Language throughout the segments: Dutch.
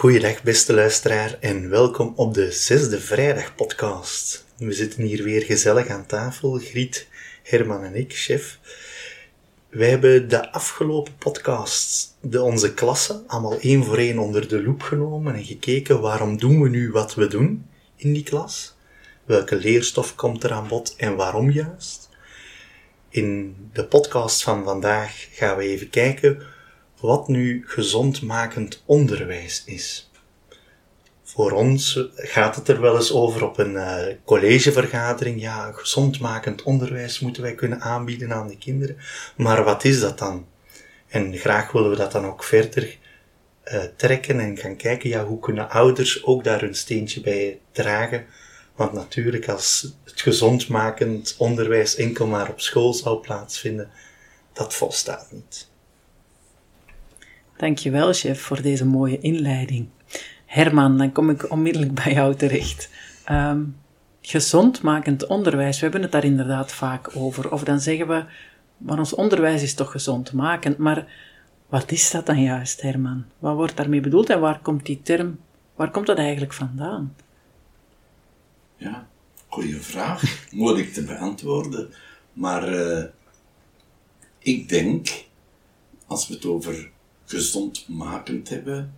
Goeiedag beste luisteraar en welkom op de zesde vrijdag podcast. We zitten hier weer gezellig aan tafel, Griet, Herman en ik, chef. Wij hebben de afgelopen podcasts de onze klassen allemaal één voor één onder de loep genomen en gekeken waarom doen we nu wat we doen in die klas? Welke leerstof komt er aan bod en waarom juist? In de podcast van vandaag gaan we even kijken wat nu gezondmakend onderwijs is. Voor ons gaat het er wel eens over op een uh, collegevergadering. Ja, gezondmakend onderwijs moeten wij kunnen aanbieden aan de kinderen. Maar wat is dat dan? En graag willen we dat dan ook verder uh, trekken en gaan kijken, ja, hoe kunnen ouders ook daar hun steentje bij dragen? Want natuurlijk, als het gezondmakend onderwijs enkel maar op school zou plaatsvinden, dat volstaat niet. Dankjewel, chef, voor deze mooie inleiding. Herman, dan kom ik onmiddellijk bij jou terecht. Um, gezondmakend onderwijs, we hebben het daar inderdaad vaak over. Of dan zeggen we, maar ons onderwijs is toch gezondmakend. Maar wat is dat dan juist, Herman? Wat wordt daarmee bedoeld en waar komt die term, waar komt dat eigenlijk vandaan? Ja, goede vraag. Moeilijk te beantwoorden. Maar uh, ik denk, als we het over gezondmakend hebben.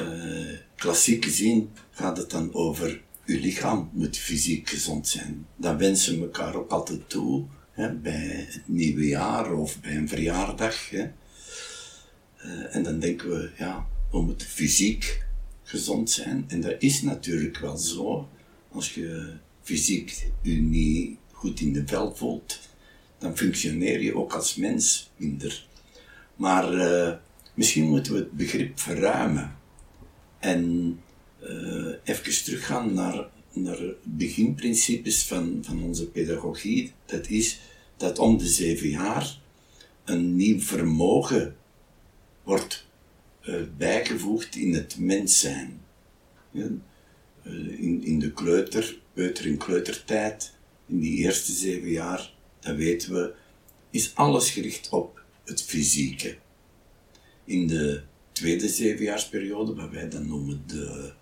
Uh, klassiek gezien gaat het dan over uw lichaam moet fysiek gezond zijn. Dat wensen we elkaar ook altijd toe, hè, bij het nieuwe jaar of bij een verjaardag. Hè. Uh, en dan denken we, ja, we moeten fysiek gezond zijn. En dat is natuurlijk wel zo. Als je fysiek je niet goed in de vel voelt, dan functioneer je ook als mens minder. Maar uh, Misschien moeten we het begrip verruimen en uh, even teruggaan naar, naar beginprincipes van, van onze pedagogie. Dat is dat om de zeven jaar een nieuw vermogen wordt uh, bijgevoegd in het mens zijn. Ja, uh, in, in de kleuter, peuter- en kleutertijd, in die eerste zeven jaar, dat weten we, is alles gericht op het fysieke in de tweede zevenjaarsperiode, wat wij dan noemen de,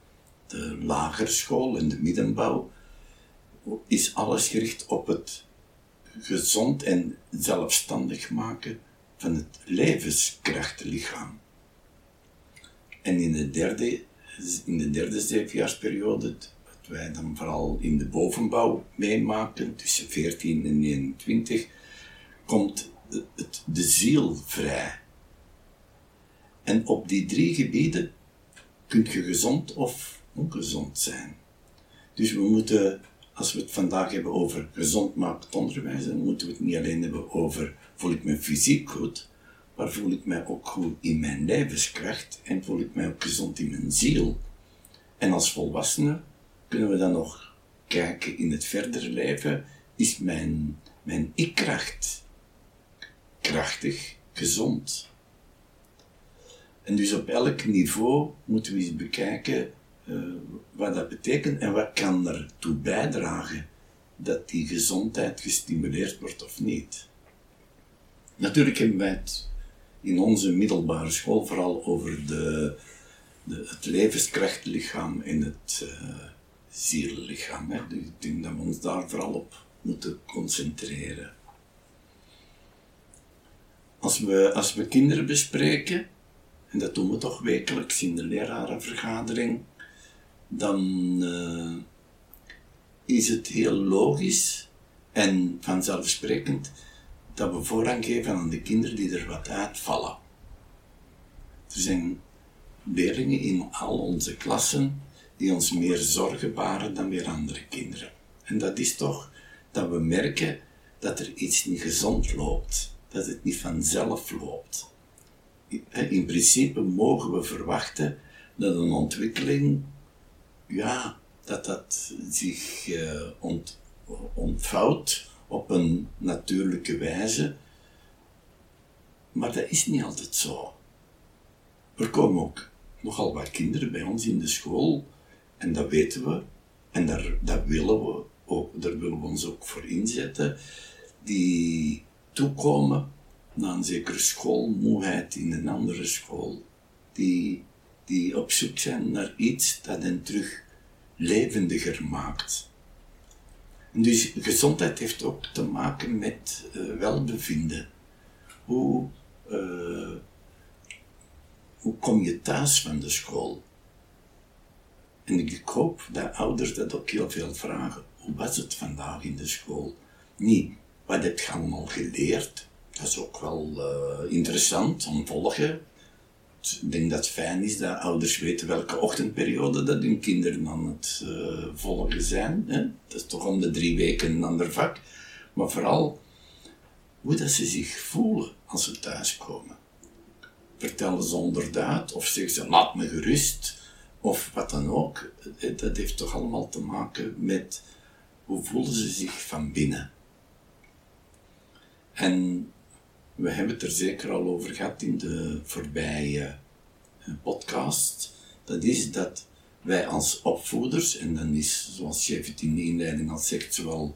de lagerschool en de middenbouw, is alles gericht op het gezond en zelfstandig maken van het levenskrachtlichaam. En in de derde, in de derde zevenjaarsperiode, wat wij dan vooral in de bovenbouw meemaken, tussen 14 en 21, komt het, de ziel vrij. En op die drie gebieden kun je gezond of ongezond zijn. Dus we moeten, als we het vandaag hebben over gezondmakend onderwijs, dan moeten we het niet alleen hebben over voel ik me fysiek goed, maar voel ik mij ook goed in mijn levenskracht en voel ik mij ook gezond in mijn ziel. En als volwassene kunnen we dan nog kijken in het verdere leven, is mijn, mijn ik-kracht krachtig, gezond? En dus op elk niveau moeten we eens bekijken uh, wat dat betekent en wat kan ertoe bijdragen dat die gezondheid gestimuleerd wordt of niet. Natuurlijk hebben wij het in onze middelbare school vooral over de, de het levenskrachtlichaam en het uh, ziellichaam. Hè. Dus ik denk dat we ons daar vooral op moeten concentreren. Als we, als we kinderen bespreken, en dat doen we toch wekelijks in de lerarenvergadering, dan uh, is het heel logisch en vanzelfsprekend dat we voorrang geven aan de kinderen die er wat uitvallen. Er zijn leerlingen in al onze klassen die ons meer zorgen baren dan weer andere kinderen. En dat is toch dat we merken dat er iets niet gezond loopt, dat het niet vanzelf loopt in principe mogen we verwachten dat een ontwikkeling, ja, dat dat zich ont, ontvouwt op een natuurlijke wijze. Maar dat is niet altijd zo. Er komen ook nogal wat kinderen bij ons in de school, en dat weten we, en daar, willen we ook, daar willen we ons ook voor inzetten, die toekomen na een zekere schoolmoeheid in een andere school, die die op zoek zijn naar iets dat hen terug levendiger maakt. En dus gezondheid heeft ook te maken met uh, welbevinden. Hoe, uh, hoe kom je thuis van de school? En ik hoop dat ouders dat ook heel veel vragen. Hoe was het vandaag in de school? Niet, wat heb je allemaal geleerd? Dat is ook wel uh, interessant om te volgen. Ik denk dat het fijn is dat ouders weten welke ochtendperiode dat hun kinderen aan het uh, volgen zijn. Hè? Dat is toch om de drie weken een ander vak. Maar vooral hoe dat ze zich voelen als ze thuiskomen. Vertellen ze onderduid of zeggen ze laat me gerust of wat dan ook. Dat heeft toch allemaal te maken met hoe voelen ze zich van binnen. En we hebben het er zeker al over gehad in de voorbije eh, podcast. Dat is dat wij als opvoeders, en dan is, zoals Chef het in de inleiding al zegt, zowel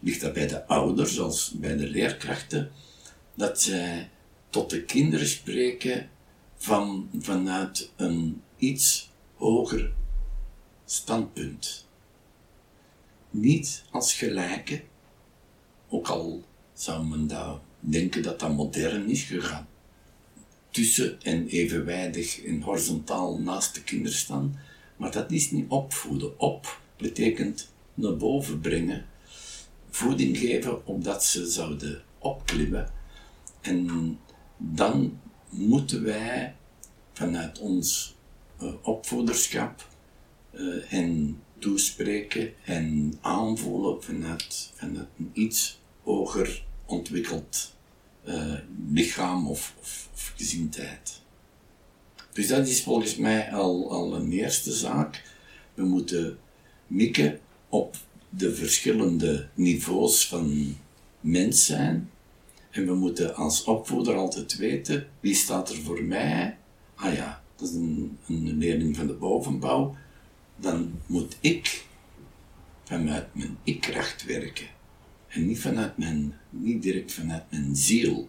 ligt dat bij de ouders als bij de leerkrachten, dat zij tot de kinderen spreken van, vanuit een iets hoger standpunt. Niet als gelijke, ook al zou men dat denken dat dat modern is gegaan. Tussen en evenwijdig en horizontaal naast de kinderen staan, maar dat is niet opvoeden. Op betekent naar boven brengen, voeding geven opdat ze zouden opklimmen. En dan moeten wij vanuit ons uh, opvoederschap uh, hen toespreken en aanvoelen vanuit, vanuit een iets hoger ontwikkeld uh, lichaam of, of, of, gezindheid. Dus dat is volgens mij al, al een eerste zaak. We moeten mikken op de verschillende niveaus van mens zijn. En we moeten als opvoeder altijd weten, wie staat er voor mij? Ah ja, dat is een, een leerling van de bovenbouw. Dan moet ik vanuit mijn ik-kracht werken. En niet vanuit mijn, niet direct vanuit mijn ziel.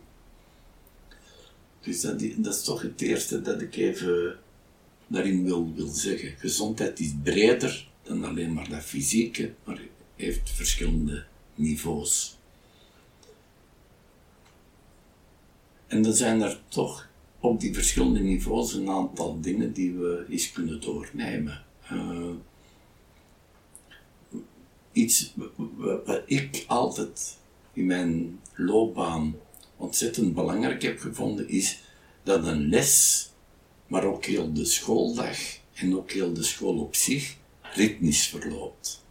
Dus dat, dat is toch het eerste dat ik even daarin wil, wil zeggen. Gezondheid is breder dan alleen maar dat fysieke, maar heeft verschillende niveaus. En dan zijn er toch op die verschillende niveaus een aantal dingen die we eens kunnen doornemen. Uh, iets wat ik altijd in mijn loopbaan ontzettend belangrijk heb gevonden, is dat een les, maar ook heel de schooldag en ook heel de school op zich, ritmisch verloopt.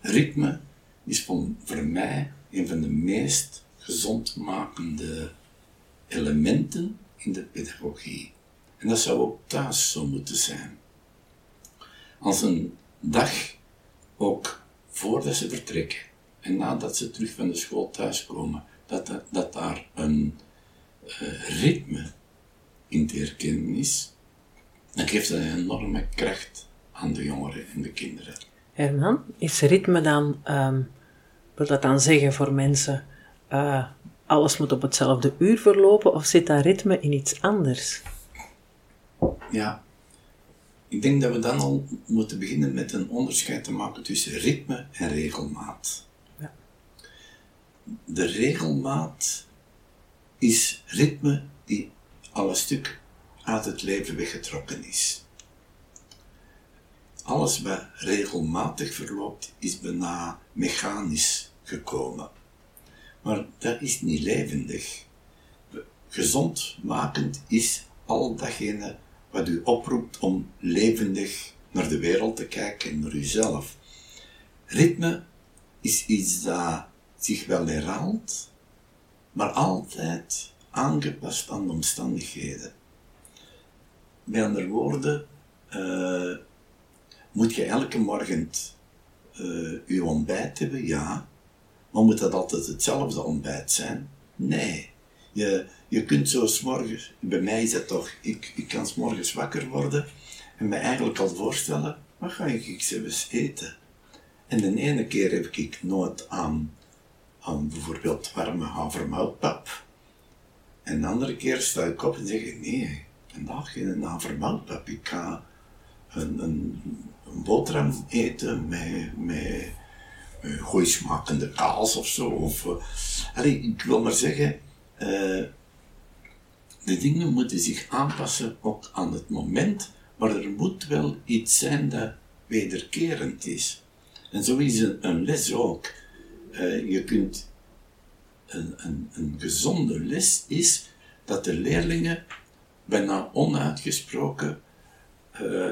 Ritme is voor, mij een van de meest gezondmakende elementen in de pedagogie. En dat zou ook thuis zo moeten zijn. Als een dag ook voordat ze vertrekken en nadat ze terug van de school thuiskomen, dat, dat, dat daar een uh, ritme in te herkennen is, dan geeft dat een enorme kracht aan de jongeren en de kinderen. Herman, is ritme dan, um, wil dat dan zeggen voor mensen, uh, alles moet op hetzelfde uur verlopen of zit dat ritme in iets anders? Ja, ik denk dat we dan al moeten beginnen met een onderscheid te maken tussen ritme en regelmaat. Ja. De regelmaat is ritme die al een stuk uit het leven weggetrokken is. Alles wat regelmatig verloopt, is bijna mechanisch gekomen. Maar dat is niet levendig. Gezondmakend is al datgene wat u oproept om levendig naar de wereld te kijken en naar uzelf. Ritme is iets dat zich wel herhaalt, maar altijd aangepast aan de omstandigheden. Met andere woorden, uh, moet je elke morgen uh, je ontbijt hebben? Ja. Maar moet dat altijd hetzelfde ontbijt zijn? Nee. Je, je kunt zo morgens, bij mij is dat toch, ik, ik kan morgens wakker worden en me eigenlijk al voorstellen, wat ga ik eens eten? En de ene keer heb ik nood aan, aan bijvoorbeeld warme havermoutpap. En de andere keer sta ik op en zeg ik, nee, vandaag na vermeld Ik ga een, een, een boterham eten met, met, met smakende kaas of zo. Of, uh, ik wil maar zeggen, uh, de dingen moeten zich aanpassen ook aan het moment, maar er moet wel iets zijn dat wederkerend is. En zo is een, les ook. Uh, je kunt een, een, een gezonde les is dat de leerlingen bijna onuitgesproken uh,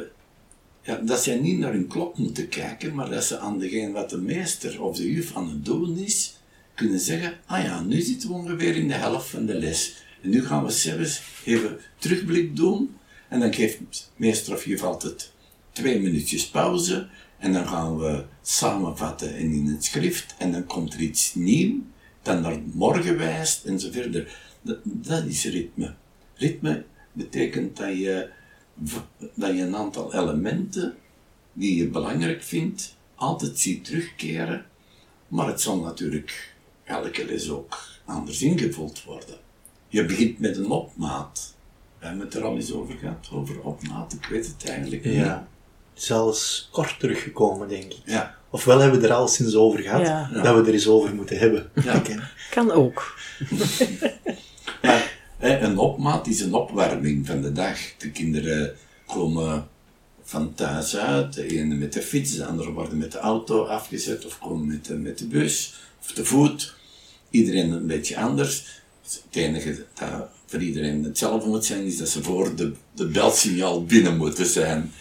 ja, dat zij niet naar hun klok moeten kijken, maar dat ze aan degene wat de meester of de juf aan het doen is, kunnen zeggen, ah ja, nu zitten we ongeveer in de helft van de les. En nu gaan we zelfs even terugblik doen. En dan geeft meester of juf altijd twee minuutjes pauze. En dan gaan we samenvatten en in het schrift. En dan komt er iets nieuws, dan naar morgen wijst en zo verder. Dat, is ritme. Ritme betekent dat je, dat je een aantal elementen die je belangrijk vindt, altijd ziet terugkeren. Maar het zal natuurlijk elke les ook anders ingevuld worden. Je begint met een opmaat. We hebben het er al eens over gehad, over opmaat. Ik weet het eigenlijk niet. Ja, zelfs kort teruggekomen, denk ik. Ja. Ofwel hebben we er al sinds over gehad, Ja. dat we er eens over moeten hebben. Ja. Kan ook. Maar hè, een opmaat is een opwarming van de dag. De kinderen komen van thuis uit, de ene met de fiets, de andere worden met de auto afgezet of komen met de, met de bus of te voet. Iedereen een beetje anders. Het enige dat voor iedereen hetzelfde moet zijn, is dat ze voor de, de belsignaal binnen moeten zijn.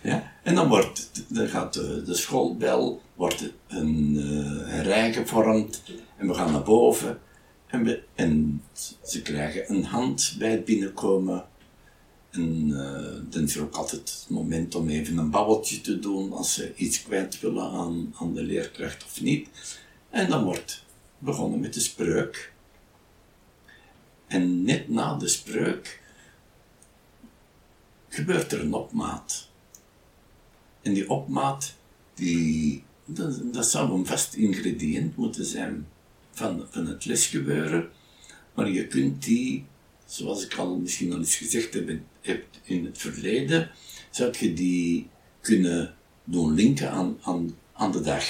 Ja? En dan, wordt, dan gaat de, de schoolbel, wordt een, eh, een rij gevormd en we gaan naar boven. En, we, en ze krijgen een hand bij het binnenkomen. En eh, dan is er ook altijd het moment om even een babbeltje te doen als ze iets kwijt willen aan, aan de leerkracht of niet. En dan wordt begonnen met de spreuk. En net na de spreuk gebeurt er een opmaat. En die opmaat, die, dat, dat zou een vast ingrediënt moeten zijn van, van het lesgebeuren. Maar je kunt die, zoals ik al misschien al eens gezegd heb, in het verleden, zou je die kunnen doen linken aan, aan, aan de dag.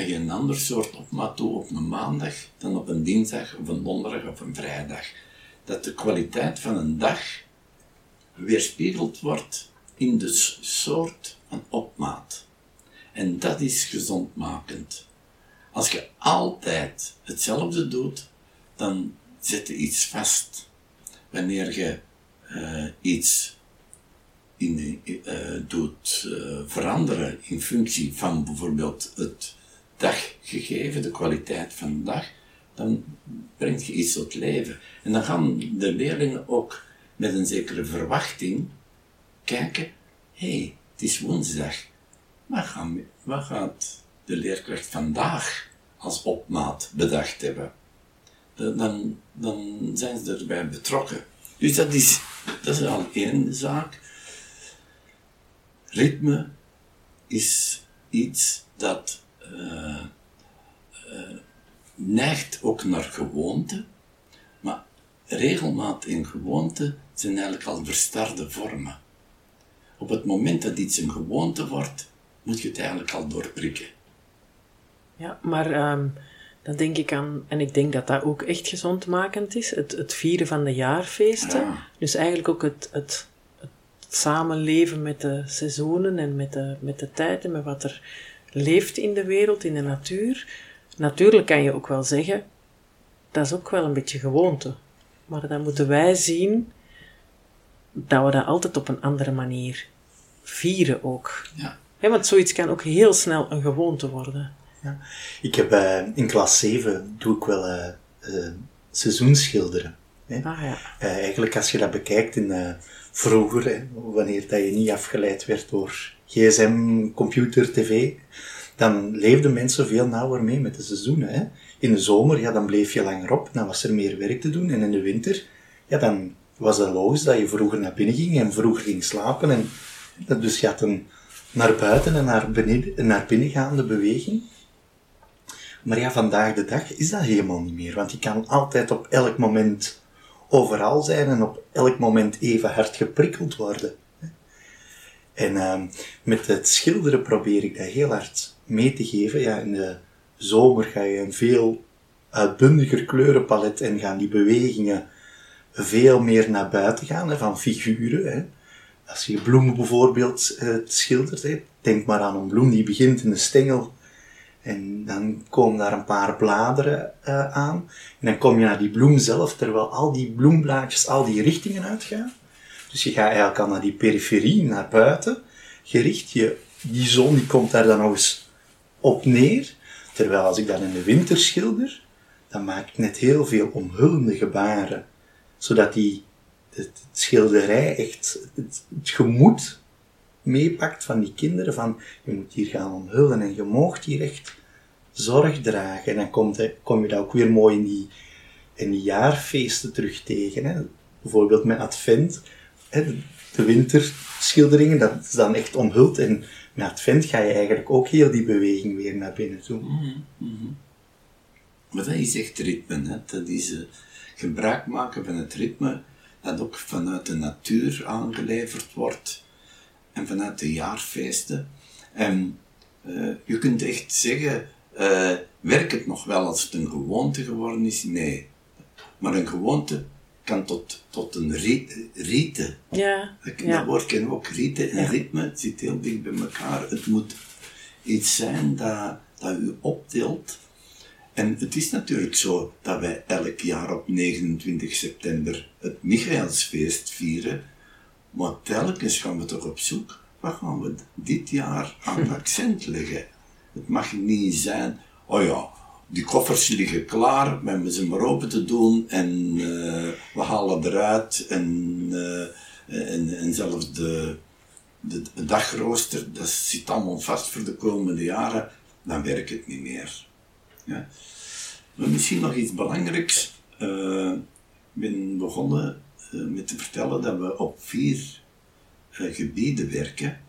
Dat je een ander soort opmaat doet op een maandag dan op een dinsdag of een donderdag of een vrijdag. Dat de kwaliteit van een dag weerspiegeld wordt in de soort van opmaat. En dat is gezondmakend. Als je altijd hetzelfde doet, dan zet je iets vast. Wanneer je eh, iets in, eh, doet eh, veranderen in functie van bijvoorbeeld het daggegeven, de kwaliteit van de dag, dan brengt je iets tot leven. En dan gaan de leerlingen ook met een zekere verwachting kijken, hé, hey, het is woensdag, wat, gaan, wat gaat de leerkracht vandaag als opmaat bedacht hebben? Dan, dan zijn ze erbij betrokken. Dus dat is, dat is al één zaak. Ritme is iets dat eh, neigt ook naar gewoonte, maar regelmaat en gewoonte zijn eigenlijk al verstarde vormen. Op het moment dat iets een gewoonte wordt, moet je het eigenlijk al doorprikken. Ja, maar ehm, dan denk ik aan, en ik denk dat dat ook echt gezondmakend is, het, het vieren van de jaarfeesten. Ja. Dus eigenlijk ook het, het, het samenleven met de seizoenen en met de, met de tijd en met wat er leeft in de wereld, in de natuur. Natuurlijk kan je ook wel zeggen, dat is ook wel een beetje gewoonte. Maar dan moeten wij zien dat we dat altijd op een andere manier vieren ook. Ja. Ja, want zoiets kan ook heel snel een gewoonte worden. Ik heb eh, in klas 7 doe ik wel eh eh, seizoensschilderen. Hè? Ah ja. Eh, eigenlijk als je dat bekijkt in eh, vroeger, hè, wanneer dat je niet afgeleid werd door gsm, computer, tv, dan leefden mensen veel nauwer mee met de seizoenen. Hè. In de zomer, ja, dan bleef je langer op, dan was er meer werk te doen. En in de winter, ja, dan was het logisch dat je vroeger naar binnen ging en vroeger ging slapen. En, dat- dus je had een naar buiten en naar, beneden, naar binnengaande beweging. Maar ja, vandaag de dag is dat helemaal niet meer. Want je kan altijd op elk moment overal zijn en op elk moment even hard geprikkeld worden. En uh, met het schilderen probeer ik dat heel hard mee te geven. Ja, in de zomer ga je een veel uitbundiger kleurenpalet en gaan die bewegingen veel meer naar buiten gaan, van figuren. Hè. Als je bloemen bijvoorbeeld uh, schildert, hè, denk maar aan een bloem die begint in een stengel en dan komen daar een paar bladeren uh, aan. En dan kom je naar die bloem zelf, terwijl al die bloemblaadjes al die richtingen uitgaan. Dus je gaat eigenlijk al naar die periferie, naar buiten, gericht. Je, die zon die komt daar dan nog eens op neer. Terwijl als ik dan in de winter schilder, dan maak ik net heel veel omhullende gebaren. Zodat die, het, schilderij echt het, het gemoed meepakt van die kinderen, van je moet hier gaan omhullen en je moogt hier echt zorg dragen. En dan komt, kom je dat ook weer mooi in die, in die jaarfeesten terug tegen. Hè. Bijvoorbeeld met Advent, hè, de winterschilderingen, dat is dan echt omhuld. En met Advent ga je eigenlijk ook heel die beweging weer naar binnen toe. Mm -hmm. Maar dat is echt ritme, hè. dat is uh, gebruik maken van het ritme dat ook vanuit de natuur aangeleverd wordt en vanuit de jaarfeesten. En uh, je kunt echt zeggen, uh, werkt het nog wel als het een gewoonte geworden is? Nee. Maar een gewoonte kan tot, tot een rite. Ja, dat, ja. dat woord kennen we ook, rite en ja. ritme. Het zit heel dicht bij elkaar. Het moet iets zijn dat, dat u optilt. En het is natuurlijk zo dat wij elk jaar op 29 september het Michaelsfeest vieren. Maar telkens gaan we toch op zoek, wat gaan we dit jaar aan het accent leggen? Het mag niet zijn, oh ja, die koffers liggen klaar, we hebben ze maar open te doen en uh, we halen eruit en, uh, en, en zelfs de, de, de, dagrooster, dat zit allemaal vast voor de komende jaren, dan werkt het niet meer. Ja. Maar misschien nog iets belangrijks. Uh, ik ben begonnen met te vertellen dat we op vier gebieden werken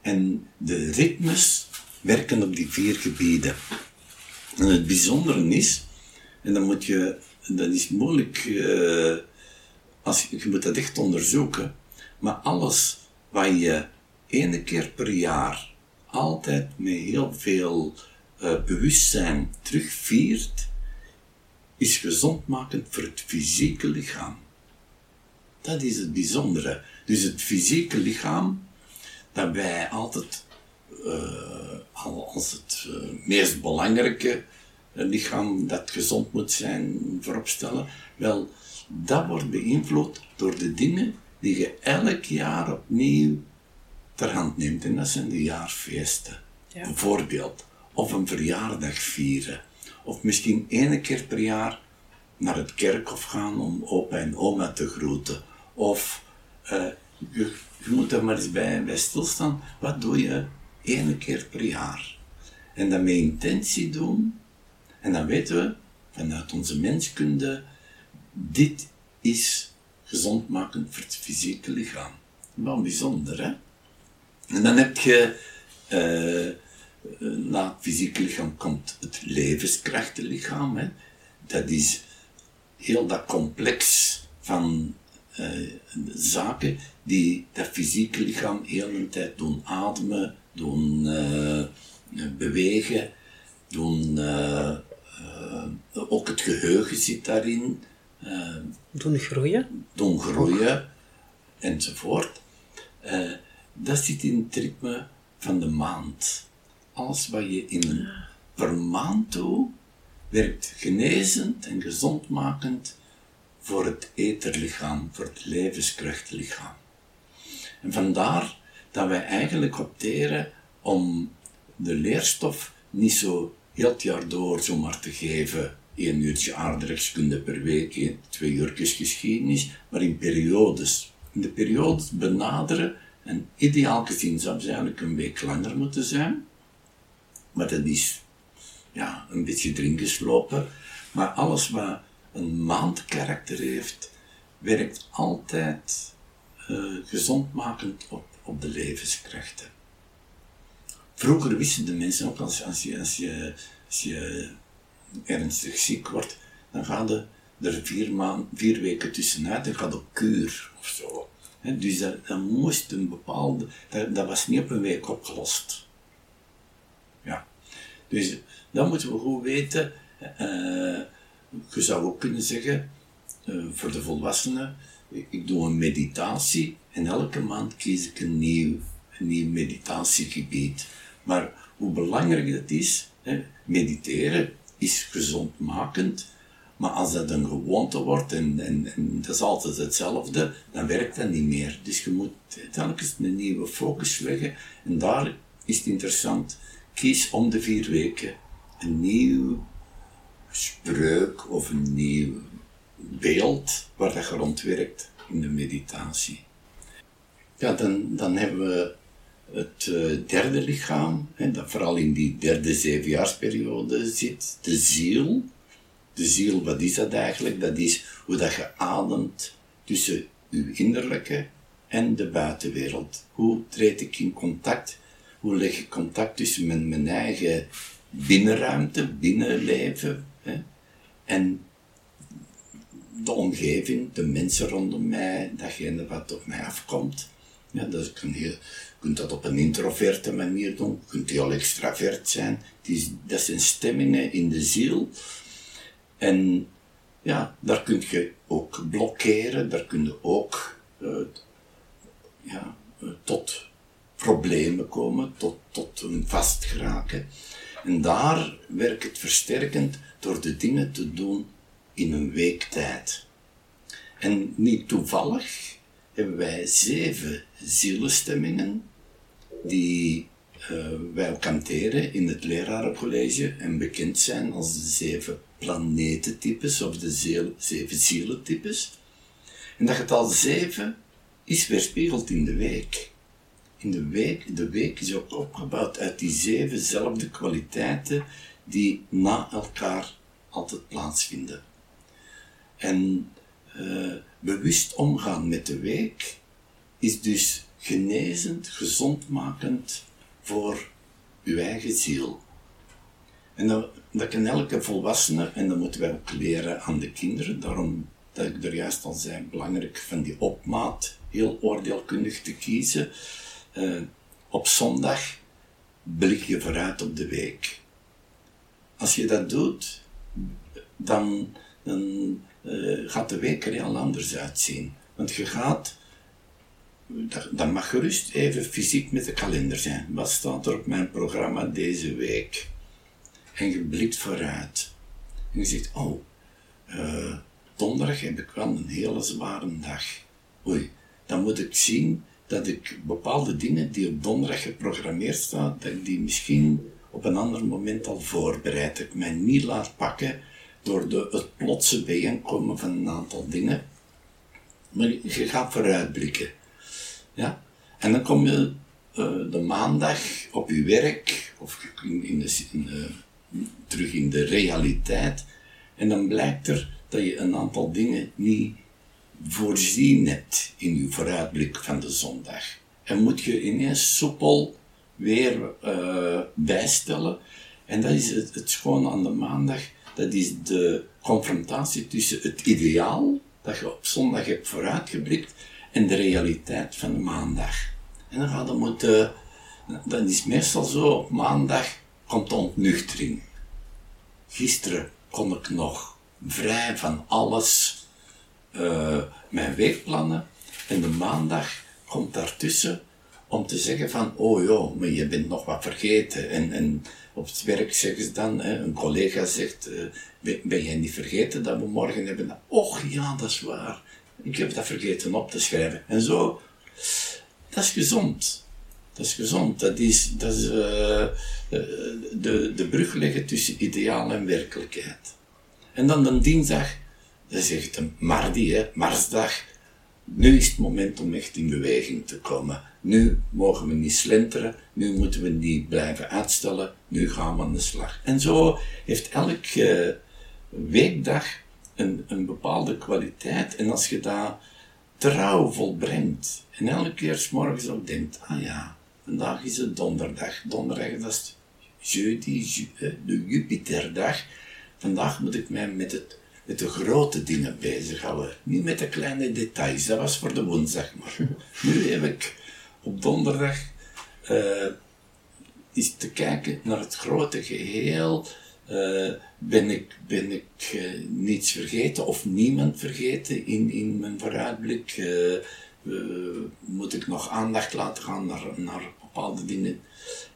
en de ritmes werken op die vier gebieden. En het bijzondere is, en dan moet je, dat is moeilijk, uh, als, je moet dat echt onderzoeken, maar alles wat je ene keer per jaar altijd met heel veel bewustzijn terugviert, is gezondmakend voor het fysieke lichaam. Dat is het bijzondere. Dus het fysieke lichaam, dat wij altijd uh, als het uh, meest belangrijke lichaam dat gezond moet zijn vooropstellen, wel, dat wordt beïnvloed door de dingen die je elk jaar opnieuw ter hand neemt. En dat zijn de jaarfeesten. Ja. Bijvoorbeeld. Of een verjaardag vieren. Of misschien één keer per jaar naar het kerkhof gaan om opa en oma te groeten. Of je, je, moet er maar eens bij, bij stilstaan. Wat doe je één keer per jaar. En dat met intentie doen. En dan weten we vanuit onze menskunde, dit is gezondmakend voor het fysieke lichaam. Wel bijzonder, hè? En dan heb je, uh, na het fysieke lichaam komt het levenskrachtenlichaam. Hè? Dat is heel dat complex van uh, zaken die dat fysieke lichaam heel de tijd doen ademen, doen uh, bewegen, doen, uh, uh, ook het geheugen zit daarin. doen groeien. Doen groeien, enzovoort. dat zit in het ritme van de maand. Alles wat je in per maand doet, werkt genezend en gezondmakend voor het etherlichaam, voor het levenskrachtlichaam. En vandaar dat wij eigenlijk opteren om de leerstof niet zo heel het jaar door zomaar te geven. één uurtje aardrijkskunde per week, twee uurtjes geschiedenis, maar in periodes. In de periodes benaderen, en ideaal gezien zou ze eigenlijk een week langer moeten zijn, maar dat is ja, een beetje erin geslopen. Maar alles wat een maandkarakter heeft, werkt altijd uh, gezondmakend op, op de levenskrachten. Vroeger wisten de mensen ook als, als, je, als, je, als je ernstig ziek wordt, dan ga je er vier, maand, vier weken tussenuit en gaat op kuur of zo. dus dat, dat moest een bepaalde, dat, dat was niet op een week opgelost. Ja. Dus dat moeten we goed weten. Uh, je zou ook kunnen zeggen, uh, voor de volwassenen, ik doe een meditatie en elke maand kies ik een nieuw, een nieuw meditatiegebied. Maar hoe belangrijk dat is, hè, mediteren is gezondmakend, maar als dat een gewoonte wordt en, en, en, dat is altijd hetzelfde, dan werkt dat niet meer. Dus je moet telkens een nieuwe focus leggen en daar is het interessant. Kies om de vier weken een nieuw spreuk of een nieuw beeld waar dat rondwerkt in de meditatie. Ja, dan, dan hebben we het uh, derde lichaam, hè, dat vooral in die derde zevenjaarsperiode zit, de ziel. De ziel, wat is dat eigenlijk? Dat is hoe dat je ademt tussen je innerlijke en de buitenwereld. Hoe treed ik in contact? Hoe leg ik contact tussen mijn, mijn eigen binnenruimte, binnenleven hè, en de omgeving, de mensen rondom mij, datgene wat op mij afkomt. Ja, dat kan heel, je kunt dat op een introverte manier doen, je kunt heel extravert zijn. Dat zijn stemmingen in de ziel. En ja, daar kun je ook blokkeren, daar kun je ook uh, ja, uh, tot problemen komen, tot, tot een vastgeraken. En daar werkt het versterkend door de dingen te doen in een week tijd. En niet toevallig hebben wij zeven zielenstemmingen die uh, wij ook hanteren in het lerarencollege en bekend zijn als de zeven planetentypes of de zeven zielentypes. En dat getal zeven is weerspiegeld in de week. In de week, de week is ook opgebouwd uit die zevenzelfde kwaliteiten die na elkaar altijd plaatsvinden. En uh, bewust omgaan met de week is dus genezend, gezondmakend voor uw eigen ziel. En dat, dat kan elke volwassene, en dat moeten wij ook leren aan de kinderen, daarom dat ik er juist al zei, belangrijk van die opmaat, heel oordeelkundig te kiezen. Uh, op zondag blik je vooruit op de week. Als je dat doet, dan, dan uh, gaat de week er heel anders uitzien. Want je gaat, dat, mag gerust even fysiek met de kalender zijn. Wat staat er op mijn programma deze week? En je blikt vooruit. En je zegt, oh, uh, donderdag heb ik wel een hele zware dag. Oei, dan moet ik zien dat ik bepaalde dingen die op donderdag geprogrammeerd staan, dat ik die misschien op een ander moment al voorbereid. Dat ik mij niet laat pakken door de, het plotse bijeenkomen van een aantal dingen. Maar je gaat vooruitblikken. Ja? En dan kom je uh, de maandag op je werk, of in, de, in de, terug in de realiteit. En dan blijkt er dat je een aantal dingen niet voorzien hebt in je vooruitblik van de zondag. En moet je ineens soepel weer uh, bijstellen. En dat is het, schone aan de maandag dat is de confrontatie tussen het ideaal dat je op zondag hebt vooruitgeblikt en de realiteit van de maandag. En dan gaat het moeten, dat is meestal zo, op maandag komt de ontnuchtering. Gisteren kon ik nog vrij van alles, uh, mijn weekplannen, en de maandag komt daartussen om te zeggen van, oh joh, maar je bent nog wat vergeten. En, en op het werk zeggen ze dan, hè, een collega zegt, uh, ben, jij niet vergeten dat we morgen hebben? Och ja, dat is waar. Ik heb dat vergeten op te schrijven. En zo, dat is gezond. Dat is gezond. Dat is, dat is uh, de, de brug leggen tussen ideaal en werkelijkheid. En dan de dinsdag, dat zegt een Mardi, hè, Marsdag. Nu is het moment om echt in beweging te komen. Nu mogen we niet slenteren, nu moeten we niet blijven uitstellen, nu gaan we aan de slag. En zo heeft elke weekdag een, een bepaalde kwaliteit. En als je dat trouw volbrengt, en elke keer s morgens ook denkt, ah ja, vandaag is het donderdag. Donderdag, dat is jeudi, de Jupiterdag. Vandaag moet ik mij met, het, met de grote dingen bezighouden. Niet met de kleine details. Dat was voor de woensdag. Maar nu heb ik op donderdag uh, is te kijken naar het grote geheel. Uh, ben ik, ben ik uh, niets vergeten of niemand vergeten in, in mijn vooruitblik? moet ik nog aandacht laten gaan naar, naar bepaalde dingen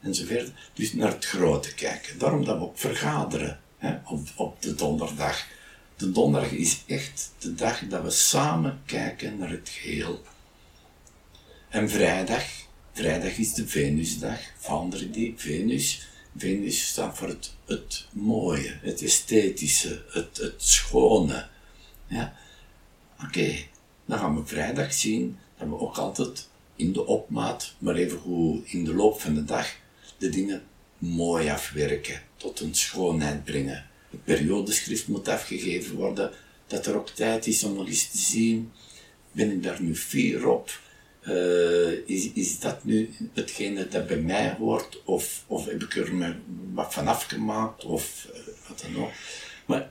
enzovoort. Dus naar het grote kijken. Daarom dat we ook vergaderen hè, op, op de donderdag. De donderdag is echt de dag dat we samen kijken naar het geheel. En vrijdag, vrijdag is de Venusdag, die Venus. Venus staat voor het, het mooie, het esthetische, het, het schone. Ja? Oké, dan gaan we vrijdag zien dat we ook altijd in de opmaat, maar even goed in de loop van de dag, de dingen mooi afwerken, tot een schoonheid brengen. Periodeschrift moet afgegeven worden, dat er ook tijd is om nog eens te zien, ben ik daar nu fier op? Uh, is, is dat nu hetgene dat bij mij hoort, of, of heb ik er wat van afgemaakt, of uh, wat dan ook. Maar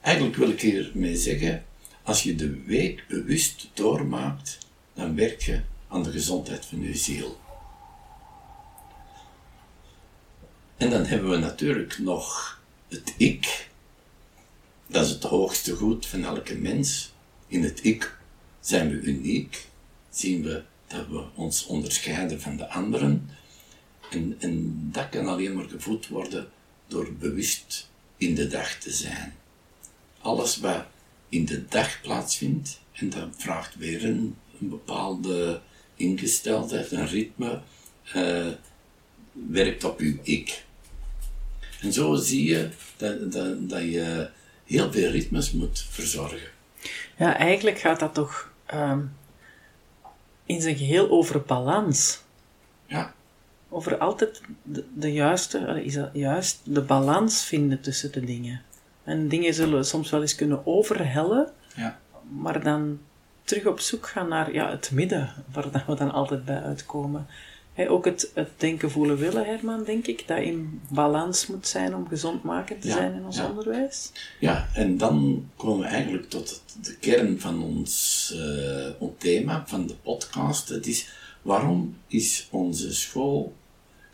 eigenlijk wil ik hiermee zeggen, als je de week bewust doormaakt, dan werk je aan de gezondheid van je ziel. En dan hebben we natuurlijk nog het ik. Dat is het hoogste goed van elke mens. In het ik zijn we uniek. Zien we dat we ons onderscheiden van de anderen. En, en dat kan alleen maar gevoed worden door bewust in de dag te zijn. Alles wat in de dag plaatsvindt, en dat vraagt weer een, bepaalde ingesteldheid, een ritme, uh, werkt op uw ik. En zo zie je dat, dat, dat je heel veel ritmes moet verzorgen. Ja, eigenlijk gaat dat toch um, in zijn geheel over balans. Ja. Over altijd de, de, juiste, is dat juist, de balans vinden tussen de dingen. En dingen zullen soms wel eens kunnen overhellen, ja. maar dan terug op zoek gaan naar ja, het midden, waar we dan altijd bij uitkomen. Ook het, het denken, voelen, willen, Herman, denk ik, dat in balans moet zijn om gezondmakend te zijn in ons onderwijs. Ja, en dan komen we eigenlijk tot de kern van ons, uh, ons thema, van de podcast. Het is, waarom is onze school,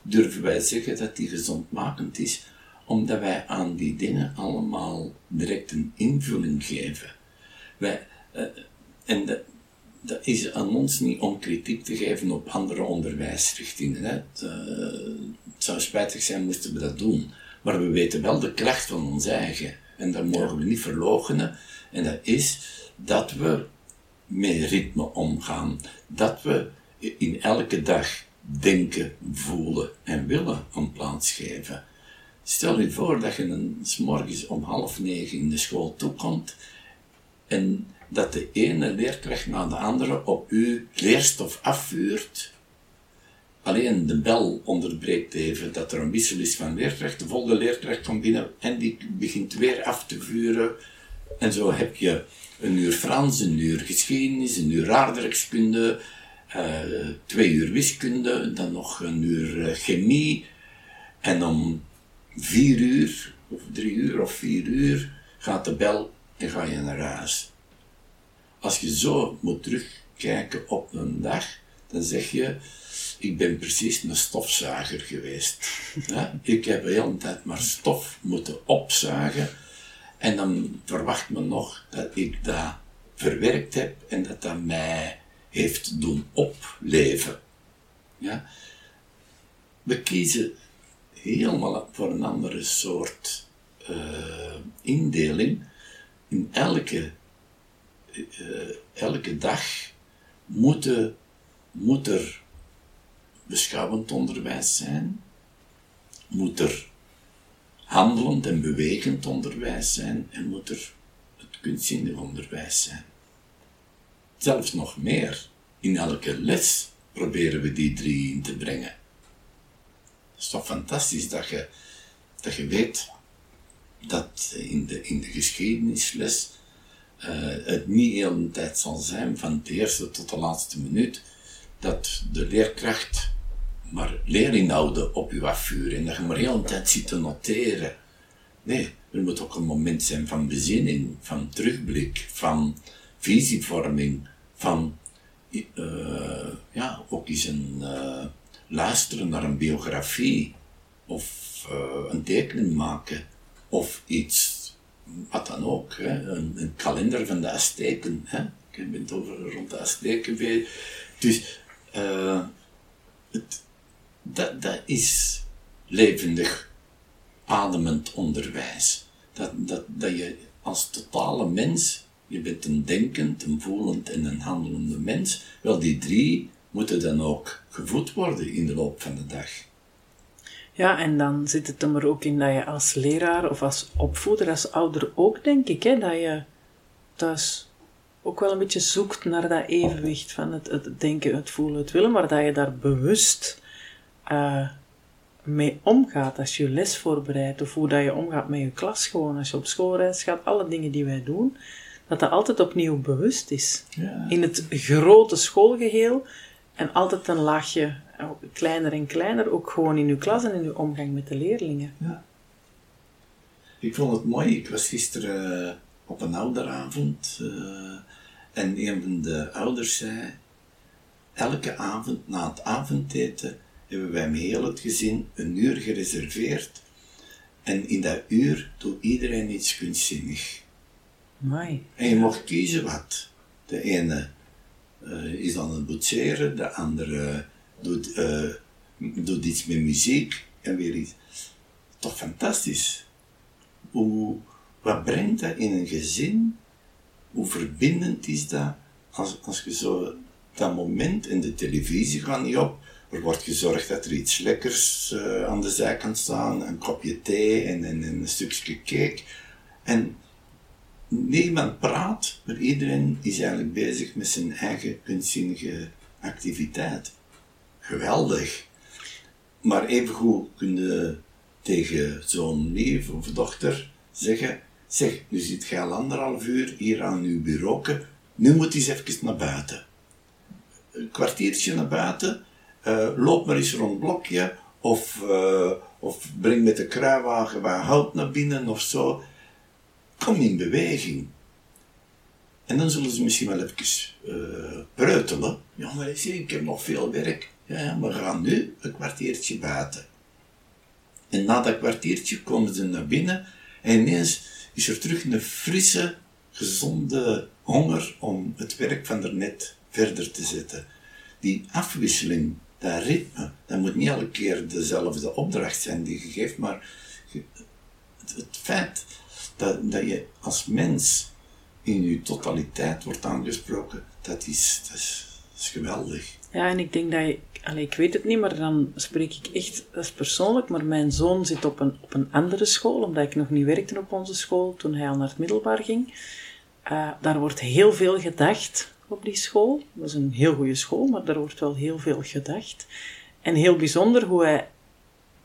durven wij zeggen dat die gezondmakend is? Omdat wij aan die dingen allemaal direct een invulling geven. Wij, uh, en dat, dat is aan ons niet om kritiek te geven op andere onderwijsrichtingen. Hè. Het, zou spijtig zijn moesten we dat doen. Maar we weten wel de kracht van ons eigen. En dat mogen we niet verloochenen. En dat is dat we met ritme omgaan. Dat we in elke dag denken, voelen en willen een plaats geven. Stel je voor dat je een, s morgens om half negen in de school toekomt en dat de ene leerkracht na de andere op uw leerstof afvuurt. Alleen de bel onderbreekt even dat er een wissel is van leerkracht. De volgende leerkracht komt binnen en die begint weer af te vuren. En zo heb je een uur Frans, een uur geschiedenis, een uur aardrijkskunde, uh, twee uur wiskunde, dan nog een uur uh, chemie. En om vier uur, of drie uur of vier uur, gaat de bel en ga je naar huis. Als je zo moet terugkijken op een dag, dan zeg je, ik ben precies een stofzuiger geweest. Ik heb de hele tijd maar stof moeten opzuigen. En dan verwacht men nog dat ik dat verwerkt heb en dat dat mij heeft doen opleven. Ja? We kiezen helemaal voor een andere soort uh, indeling. In elke uh, elke dag moet, er beschouwend onderwijs zijn, moet er handelend en bewegend onderwijs zijn en moet er het kunstzinnig onderwijs zijn. Zelfs nog meer, in elke les proberen we die drie in te brengen. Het is toch fantastisch dat je, dat je weet dat in de, in de geschiedenisles het niet heel de tijd zal zijn, van de eerste tot de laatste minuut, dat de leerkracht maar leerinhouden op je afvuren en dat je maar heel de tijd zit te noteren. Nee, er moet ook een moment zijn van bezinning, van terugblik, van visievorming, van uh, ja, ook eens een uh, luisteren naar een biografie of een tekening maken of iets, wat dan ook, een, kalender van de Azteken. Hè. Ik ben het over rond de Azteken. Dus het, dat, dat is levendig, ademend onderwijs. Dat, dat, dat je als totale mens, je bent een denkend, een voelend en een handelende mens, wel die drie moeten dan ook gevoed worden in de loop van de dag. Ja, en dan zit het er ook in dat je als leraar of als opvoeder, als ouder ook, denk ik, hè, dat je thuis ook wel een beetje zoekt naar dat evenwicht van het, het denken, het voelen, het willen, maar dat je daar bewust uh, mee omgaat als je les voorbereidt, of hoe dat je omgaat met je klas gewoon, als je op schoolreis gaat, alle dingen die wij doen, dat dat altijd opnieuw bewust is. Ja. In het grote schoolgeheel en altijd een laagje oh, kleiner en kleiner, ook gewoon in uw klas en in uw omgang met de leerlingen. Ja. Ik vond het mooi, ik was gisteren uh, op een ouderavond uh, en een van de ouders zei, elke avond na het avondeten hebben wij met heel het gezin een uur gereserveerd. En in dat uur doet iedereen iets kunstzinnig. Mooi. En je mocht kiezen wat. De ene is dan het boetseren, de andere doet, uh, doet iets met muziek en weer iets. Toch fantastisch. Hoe, wat brengt dat in een gezin? Hoe verbindend is dat als, als je zo dat moment in de televisie gaat niet op, er wordt gezorgd dat er iets lekkers uh, aan de zijkant staat, een kopje thee en, en, en, een stukje cake. En niemand praat, maar iedereen is eigenlijk bezig met zijn eigen kunstzinnige activiteit. Geweldig. Maar evengoed kun je tegen zo'n neef of dochter zeggen, zeg, nu zit je al anderhalf uur hier aan uw bureau, nu moet eens even naar buiten. Een kwartiertje naar buiten, uh, loop maar eens rond blokje, of, uh, of breng met de kruiwagen wat hout naar binnen of zo. Kom in beweging. En dan zullen ze misschien wel even uh, preutelen. Ja, maar ik heb nog veel werk. Ja, we gaan nu een kwartiertje buiten. En na dat kwartiertje komen ze naar binnen en ineens is er terug een frisse, gezonde honger om het werk van daarnet verder te zetten. Die afwisseling dat ritme, dat moet niet elke keer dezelfde opdracht zijn die je geeft, maar het, het feit dat, dat je als mens in je totaliteit wordt aangesproken, dat is, dat is, geweldig. Ja, en ik denk dat je, ik weet het niet, maar dan spreek ik echt, dat is persoonlijk, maar mijn zoon zit op een, op een andere school, omdat ik nog niet werkte op onze school toen hij al naar het middelbaar ging. Uh, daar wordt heel veel gedacht op die school. Dat is een heel goede school, maar daar wordt wel heel veel gedacht. En heel bijzonder hoe hij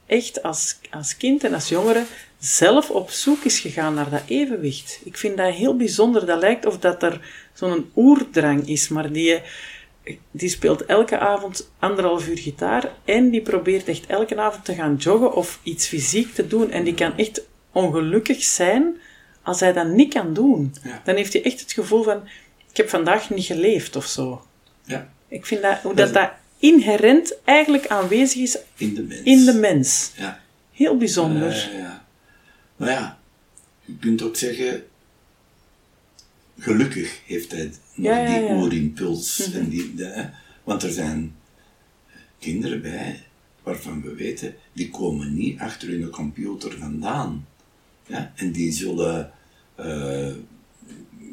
echt als, als kind en als jongere zelf op zoek is gegaan naar dat evenwicht. Ik vind dat heel bijzonder. Dat lijkt of dat er zo'n oerdrang is, maar die, die speelt elke avond anderhalf uur gitaar en die probeert echt elke avond te gaan joggen of iets fysiek te doen. En die kan echt ongelukkig zijn als hij dat niet kan doen. Dan heeft hij echt het gevoel van, ik heb vandaag niet geleefd of zo. Ja. Ik vind dat, hoe dat, dat inherent eigenlijk aanwezig is in de mens. In de mens. Ja. Heel bijzonder. Uh, ja. Maar ja, je kunt ook zeggen, gelukkig heeft hij nog ja, ja, die oerimpuls. Mm -hmm. en die, de, want er zijn kinderen bij waarvan we weten, die komen niet achter hun computer vandaan. Ja? En die zullen uh,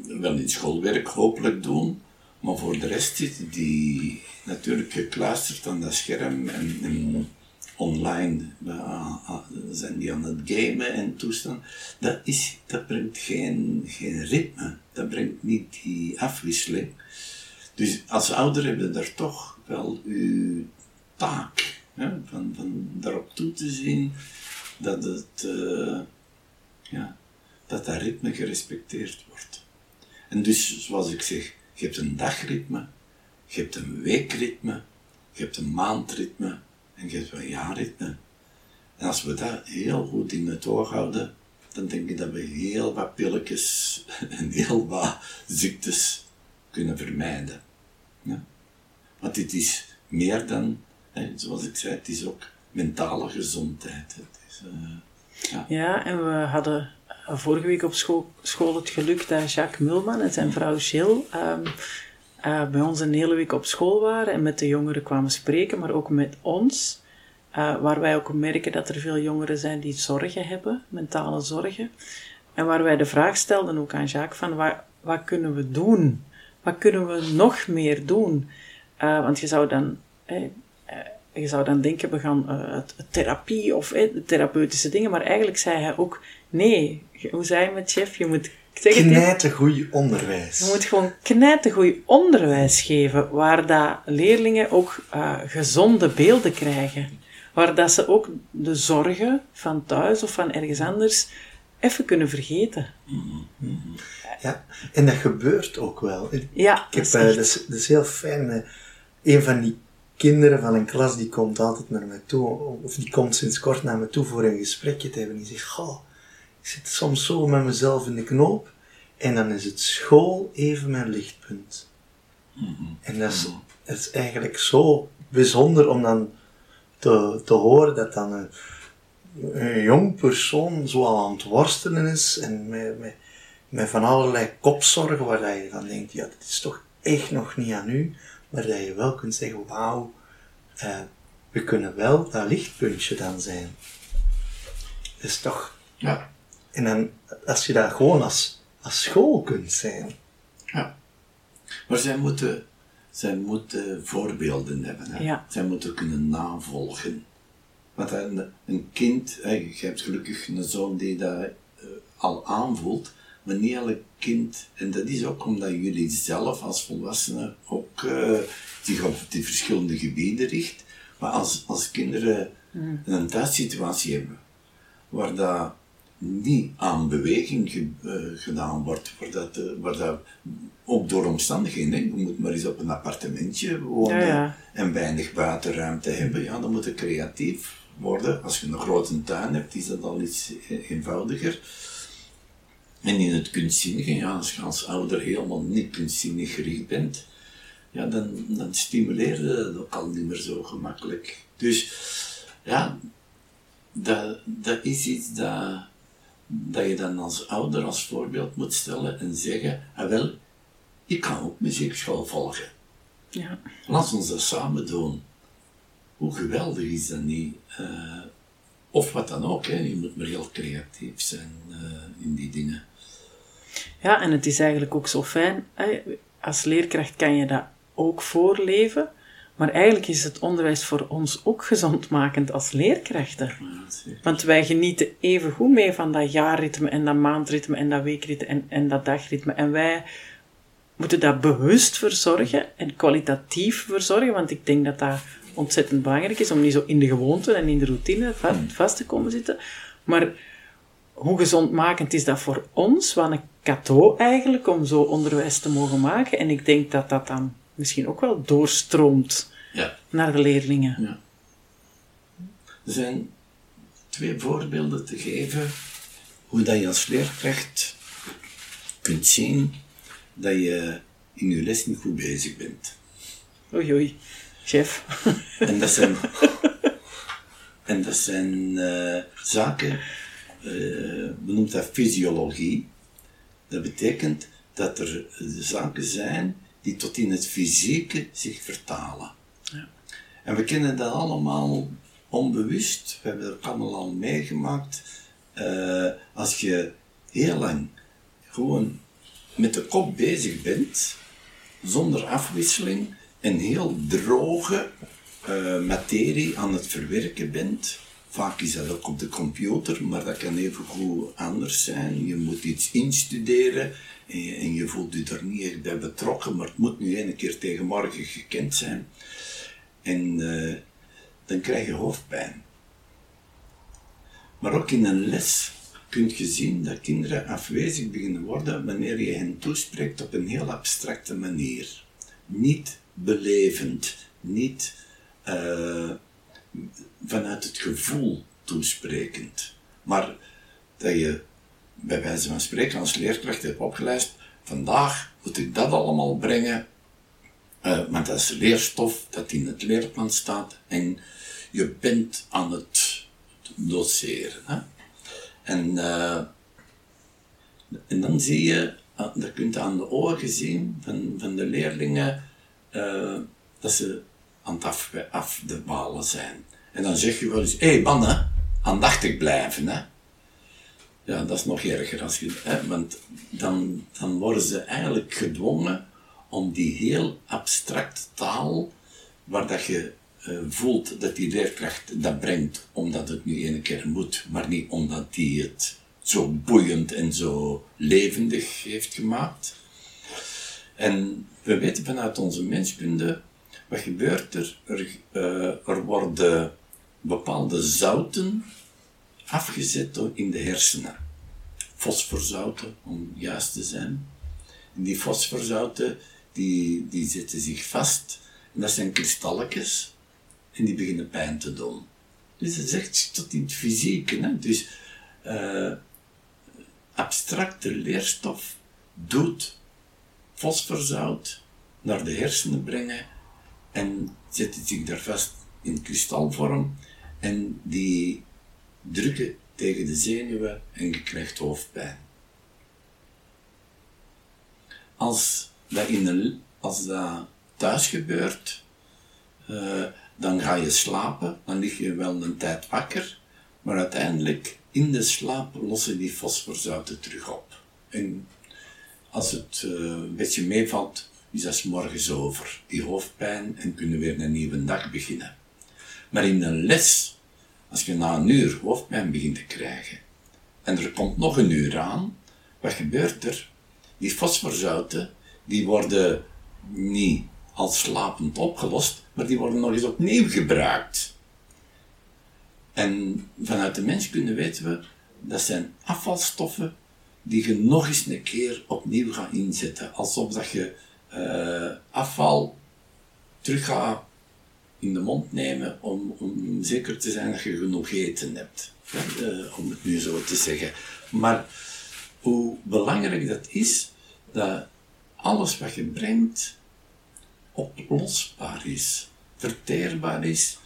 wel in schoolwerk hopelijk doen, maar voor de rest zitten die natuurlijk gekluisterd aan dat scherm en, online uh, zijn die aan het gamen en toestand. Dat, is, dat brengt geen, geen ritme, dat brengt niet die afwisseling. Dus als ouder hebben we daar toch wel uw taak, hè, van, van daarop toe te zien dat het, uh, ja, dat dat ritme gerespecteerd wordt. En dus, zoals ik zeg, je hebt een dagritme, je hebt een weekritme, je hebt een maandritme en je hebt een jaarritme. En als we dat heel goed in het oog houden, dan denk ik dat we heel wat pilletjes en heel wat ziektes kunnen vermijden. Ja? Want dit is meer dan, hè, zoals ik zei, het is ook mentale gezondheid. Het is, uh, ja. ja, en we hadden vorige week op school, school het geluk dat Jacques Mulman en zijn vrouw Jill uh, bij ons een hele week op school waren en met de jongeren kwamen spreken, maar ook met ons. Uh, waar wij ook merken dat er veel jongeren zijn die zorgen hebben, mentale zorgen. En waar wij de vraag stelden ook aan Jacques van wat, kunnen we doen? Wat kunnen we nog meer doen? Uh, want je zou dan, eh, je zou dan denken, we gaan therapie of eh, therapeutische dingen, maar eigenlijk zei hij ook, nee, hoe zei hij met chef, je moet knijten onderwijs. Je moet gewoon knijten onderwijs geven, waar dat leerlingen ook uh, gezonde beelden krijgen. Waar dat ze ook de zorgen van thuis of van ergens anders even kunnen vergeten. Ja, en dat gebeurt ook wel. Ja, ik heb, dat, is, dat, is, dat is heel fijn. Een van die kinderen van een klas die komt altijd naar me toe, of die komt sinds kort naar me toe voor een gesprekje te hebben. Die zegt, goh, ik zit soms zo met mezelf in de knoop en dan is het school even mijn lichtpunt. En dat is, dat is eigenlijk zo bijzonder om dan te, te horen dat dan een, een jong persoon zo al aan het worstelen is en met, met, met van allerlei kopzorgen waar je dan denkt, ja, dit is toch echt nog niet aan u, maar dat je wel kunt zeggen, wauw, uh, we kunnen wel dat lichtpuntje dan zijn. Dat is toch... Ja. En dan, als je dat gewoon als, als school kunt zijn. Ja. Maar zij moeten, zij moeten voorbeelden hebben. Hè? Ja. Zij moeten kunnen navolgen. Want een, een kind, hè, je hebt gelukkig een zoon die dat uh, al aanvoelt, maar niet elk kind, en dat is ook omdat jullie zelf als volwassenen ook uh, zich op die verschillende gebieden richt, maar als, als kinderen Mm. een thuissituatie hebben, waar dat niet aan beweging ge, uh, gedaan wordt, waar dat, uh, waar dat ook door omstandigheden, je moet maar eens op een appartementje wonen Ja, ja. en weinig buitenruimte hebben, ja, dan moet je creatief worden. Als je een grote tuin hebt, is dat al iets eenvoudiger. En in het kunstzinnige, ja, als je als ouder helemaal niet kunstzinnig gericht bent, ja, dan, dan stimuleer je dat ook al niet meer zo gemakkelijk. Dus ja, dat, dat is iets dat, dat je dan als ouder als voorbeeld moet stellen en zeggen, ah wel, ik kan ook muziekschool volgen. Ja. Laat ons dat samen doen. Hoe geweldig is dat niet? Uh, of wat dan ook, hè. je moet maar heel creatief zijn uh, in die dingen. Ja, en het is eigenlijk ook zo fijn. Hè? Als leerkracht kan je dat ook voorleven. Maar eigenlijk is het onderwijs voor ons ook gezondmakend als leerkrachten. Ja, Want wij genieten even goed mee van dat jaarritme en dat maandritme en dat weekritme en, en dat dagritme. En wij moeten dat bewust verzorgen en kwalitatief verzorgen. Want ik denk dat dat ontzettend belangrijk is om niet zo in de gewoonte en in de routine vast te komen zitten. Maar hoe gezondmakend is dat voor ons? Wat een cadeau eigenlijk om zo onderwijs te mogen maken. En ik denk dat dat dan misschien ook wel doorstroomt ja. naar de leerlingen. Ja. Er zijn twee voorbeelden te geven hoe dat je als leerkracht kunt zien dat je in je les niet goed bezig bent. Oei oei, chef. En dat zijn, en dat zijn uh, zaken, uh, we noemen dat fysiologie. Dat betekent dat er zaken zijn die tot in het fysieke zich vertalen. Ja. En we kennen dat allemaal onbewust, we hebben dat allemaal al meegemaakt. Uh, als je heel lang gewoon met de kop bezig bent, zonder afwisseling, en heel droge uh, materie aan het verwerken bent. Vaak is dat ook op de computer, maar dat kan even goed anders zijn. Je moet iets instuderen en je, en je voelt je er niet echt bij betrokken, maar het moet nu een keer tegen morgen gekend zijn. En uh, dan krijg je hoofdpijn. Maar ook in een les kun je zien dat kinderen afwezig beginnen worden wanneer je hen toespreekt op een heel abstracte manier. Niet belevend, niet uh, vanuit het gevoel toesprekend, maar dat je bij wijze van spreken als leerkracht heb opgeleid, vandaag moet ik dat allemaal brengen, uh, want dat is leerstof dat in het leerplan staat en je bent aan het doseren. Hè? En, uh, en dan zie je, uh, dat kunt je aan de ogen zien van, van de leerlingen, uh, dat ze aan het af, de zijn. En dan zeg je wel eens, hé hey, mannen, aandachtig blijven. Hè? Ja, dat is nog erger als je, want dan, dan worden ze eigenlijk gedwongen om die heel abstracte taal, waar dat je uh, voelt dat die leerkracht dat brengt omdat het nu ene keer moet, maar niet omdat die het zo boeiend en zo levendig heeft gemaakt. En we weten vanuit onze menskunde, wat gebeurt er? Er, uh, er worden bepaalde zouten afgezet in de hersenen. Fosforzouten, om juist te zijn. En die fosforzouten, die, die zetten zich vast. En dat zijn kristalletjes. En die beginnen pijn te doen. Dus dat is echt tot in het fysieke. Hè? Dus uh, abstracte leerstof doet fosforzout naar de hersenen brengen en zet zich daar vast in kristalvorm en die drukken tegen de zenuwen en je krijgt hoofdpijn. Als dat, in de, als dat thuis gebeurt, uh, dan ga je slapen, dan lig je wel een tijd wakker, maar uiteindelijk in de slaap lossen die fosforzouten terug op. En als het uh, een beetje meevalt, is dat morgens over, die hoofdpijn, en kunnen we weer een nieuwe dag beginnen. Maar in een les, als je na een uur hoofdpijn begint te krijgen, en er komt nog een uur aan, wat gebeurt er? Die fosforzouten, die worden niet als slapend opgelost, maar die worden nog eens opnieuw gebruikt. En vanuit de menskunde weten we, dat zijn afvalstoffen die je nog eens een keer opnieuw gaat inzetten. Alsof dat je uh, afval terug gaat in de mond nemen om, om zeker te zijn dat je genoeg eten hebt. Uh, om het nu zo te zeggen. Maar hoe belangrijk dat is, dat alles wat je brengt oplosbaar is, verteerbaar is,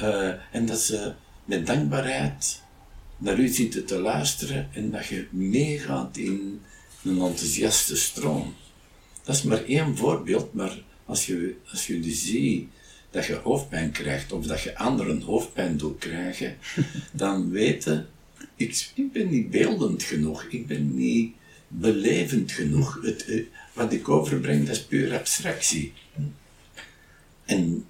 uh, en dat ze met dankbaarheid naar u zitten te luisteren en dat je meegaat in een enthousiaste stroom. Dat is maar één voorbeeld, maar als je, als je dus ziet dat je hoofdpijn krijgt of dat je anderen hoofdpijn doet krijgen, dan weten, ik, ik ben niet beeldend genoeg, ik ben niet belevend genoeg. Het, eh, wat ik overbreng, dat is puur abstractie. En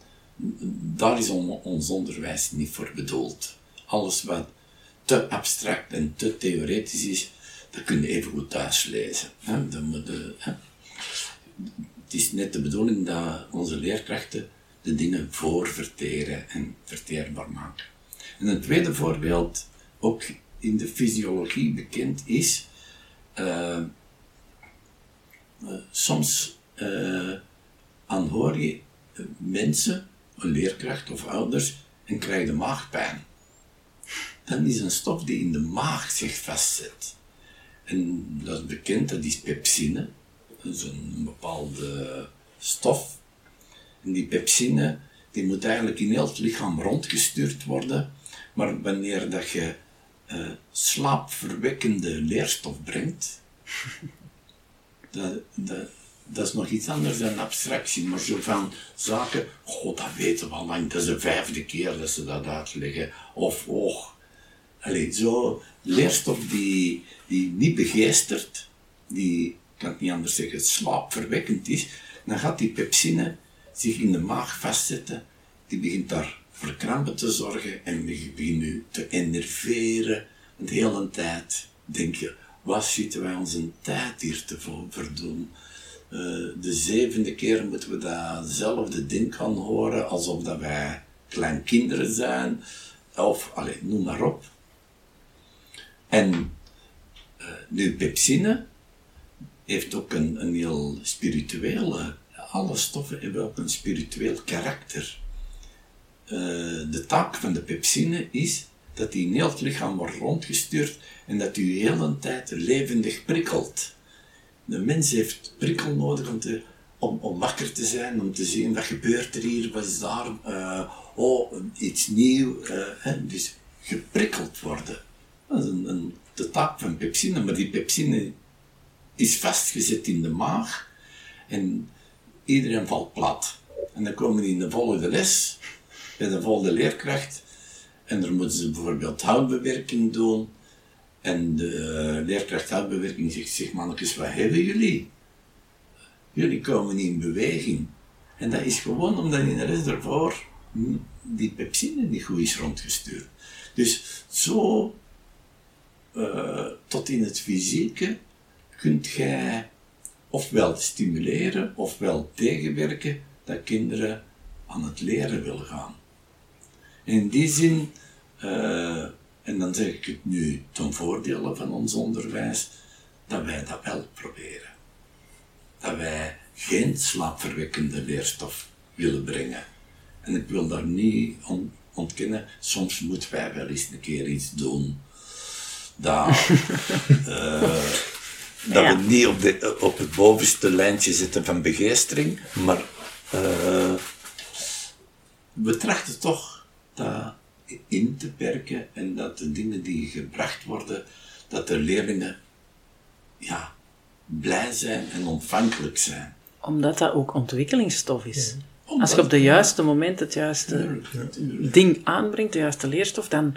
daar is ons onderwijs niet voor bedoeld. Alles wat te abstract en te theoretisch is, dat kun je even goed thuis lezen. Hè? De, hè? Het is net de bedoeling dat onze leerkrachten de dingen voorverteren en verteerbaar maken. En een tweede voorbeeld, ook in de fysiologie bekend, is uh, uh, soms uh, aanhoor je mensen, een leerkracht of ouders, en krijg je maagpijn. Dat is een stof die in de maag zich vastzet. En dat is bekend, dat is pepsine. Dat is een bepaalde stof. En die pepsine, die moet eigenlijk in heel het lichaam rondgestuurd worden. Maar wanneer dat je uh, slaapverwekkende leerstof brengt, dat, dat, dat is nog iets anders dan abstractie, maar zo van zaken, god, dat weten we al lang, dat is de vijfde keer dat ze dat uitleggen. Of, oh, alleen zo leerstof die, die niet begeestert, die, kan ik niet anders zeggen, slaapverwekkend is, dan gaat die pepsine zich in de maag vastzetten, die begint daar voor krampen te zorgen en begint nu te enerveren. de hele tijd denk je, wat zitten wij onze tijd hier te verdoen? Uh, de zevende keer moeten we datzelfde ding gaan horen, alsof dat wij kleinkinderen zijn, of allez, noem maar op. En uh, nu pepsine heeft ook een, een heel spirituele, alle stoffen hebben ook een spiritueel karakter. Uh, de taak van de pepsine is dat die in heel het lichaam wordt rondgestuurd en dat u de hele tijd levendig prikkelt. De mens heeft prikkel nodig om, te, om, om wakker te zijn, om te zien wat gebeurt er hier, wat is daar, uh, oh, iets nieuw. Hè, dus geprikkeld worden. Dat is een, een, de taak van pepsine, maar die pepsine is vastgezet in de maag en iedereen valt plat. En dan komen die in de volgende les, bij de volgende leerkracht, en dan moeten ze bijvoorbeeld houtbewerking doen. En de leerkracht houtbewerking zegt, zeg mannetjes, wat hebben jullie? Jullie komen niet in beweging. En dat is gewoon omdat in de rest ervoor die pepsine niet goed is rondgestuurd. Dus zo uh, tot in het fysieke kunt jij ofwel stimuleren ofwel tegenwerken dat kinderen aan het leren willen gaan. In die zin, uh, en dan zeg ik het nu ten voordele van ons onderwijs, dat wij dat wel proberen. Dat wij geen slaapverwekkende leerstof willen brengen. En ik wil daar niet on ontkennen, soms moeten wij wel eens een keer iets doen dat, uh, dat we niet op, de, op het bovenste lijntje zitten van begeestering, maar uh, we trachten toch dat in te perken en dat de dingen die gebracht worden, dat de leerlingen ja, blij zijn en ontvankelijk zijn. Omdat dat ook ontwikkelingsstof is. Als je op het juiste moment het juiste ding aanbrengt, de juiste leerstof, dan,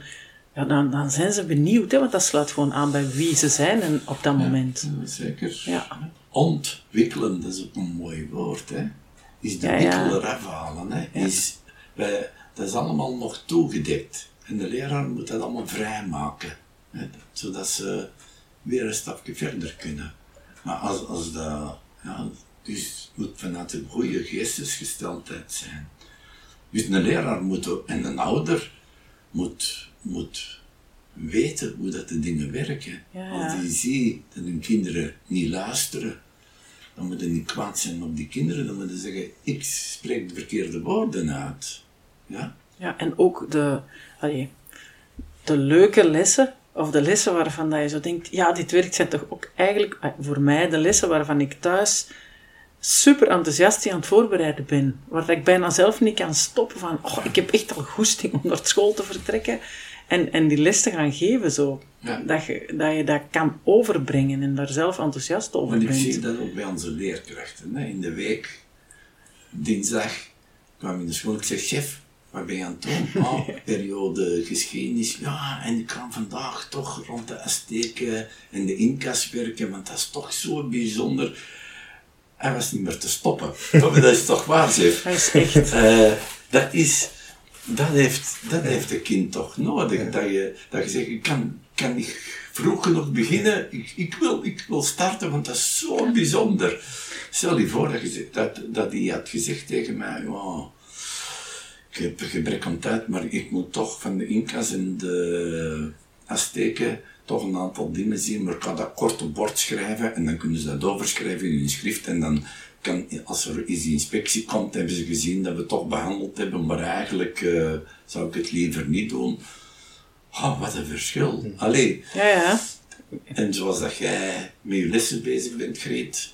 ja, dan, dan zijn ze benieuwd, hè, want dat sluit gewoon aan bij wie ze zijn en op dat moment. zeker. Ja. Ontwikkelen, dat is ook een mooi woord. Hè. Is de wikkel eraf halen. Hè. Is, dat is allemaal nog toegedekt. En de leraar moet dat allemaal vrijmaken. Hè, zodat ze weer een stapje verder kunnen. Maar als, als dat... Ja, dus moet vanuit een goede geestesgesteldheid zijn. Dus een leraar moet en een ouder moet, moet weten hoe dat de dingen werken. Als die ziet dat hun kinderen niet luisteren, dan moeten niet kwaad zijn op die kinderen, dan moeten zeggen, ik spreek de verkeerde woorden uit. Ja, ja en ook de, allee, de leuke lessen, of de lessen waarvan dat je zo denkt, ja, dit werkt, zijn toch ook eigenlijk voor mij de lessen waarvan ik thuis super enthousiast aan het voorbereiden ben. Waar ik bijna zelf niet kan stoppen van, oh, ik heb echt al goesting om naar school te vertrekken. En, en die les te gaan geven zo. Dat, je, dat je dat kan overbrengen en daar zelf enthousiast over bent. ik zie dat ook bij onze leerkrachten. Hè. In de week, dinsdag, kwam ik in de school. Ik zeg, chef, waar ben je aan het doen? Oh, periode geschiedenis. Ja, en ik kan vandaag toch rond de Azteken en de Incas werken, want dat is toch zo bijzonder hij was niet meer te stoppen. dat is toch waar, zeg. Hij is echt. Uh, dat is, dat heeft, dat heeft een kind toch nodig. Dat, je, dat je zegt, ik kan, kan niet vroeg genoeg beginnen. Ik, ik, wil, ik wil starten, want dat is zo bijzonder. Stel je voor dat, je, dat, dat hij had gezegd tegen mij, oh, ik heb gebrek aan tijd, maar ik moet toch van de Incas en de Azteken toch een aantal dingen zien, maar ik kan dat kort op bord schrijven en dan kunnen ze dat overschrijven in hun schrift en dan kan, als er eens inspectie komt, hebben ze gezien dat we toch behandeld hebben, maar eigenlijk uh, zou ik het liever niet doen. Oh, wat een verschil. Allee. Ja, ja. En zoals dat jij met je lessen bezig bent, Greet,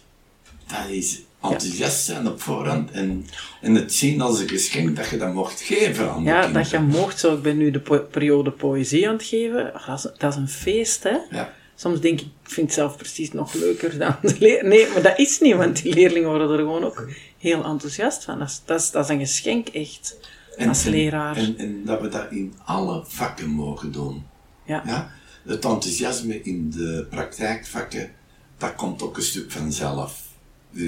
dat is enthousiast zijn op voorhand en, en het zien als een geschenk dat je dat mocht geven aan Ja, dat je mocht. Zo, ik ben nu de periode poëzie aan het geven. Dat is, dat is een feest, hè. Ja. Soms denk ik, ik vind het zelf precies nog leuker dan de leerlingen. Nee, maar dat is niet, want die leerlingen worden er gewoon ook heel enthousiast van. Dat is, dat is, dat is een geschenk, echt, en, als leraar. En, en, dat we dat in alle vakken mogen doen. Ja. ja. Het enthousiasme in de praktijkvakken, dat komt ook een stuk vanzelf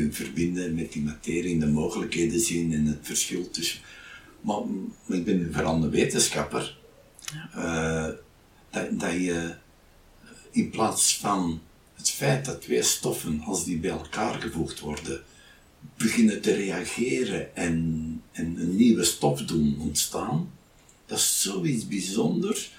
verbinden met die materie de mogelijkheden zien en het verschil tussen. Maar, ik ben vooral een wetenschapper. Ja. Uh, dat, dat je in plaats van het feit dat twee stoffen, als die bij elkaar gevoegd worden, beginnen te reageren en, en een nieuwe stof doen ontstaan, dat is zoiets bijzonders.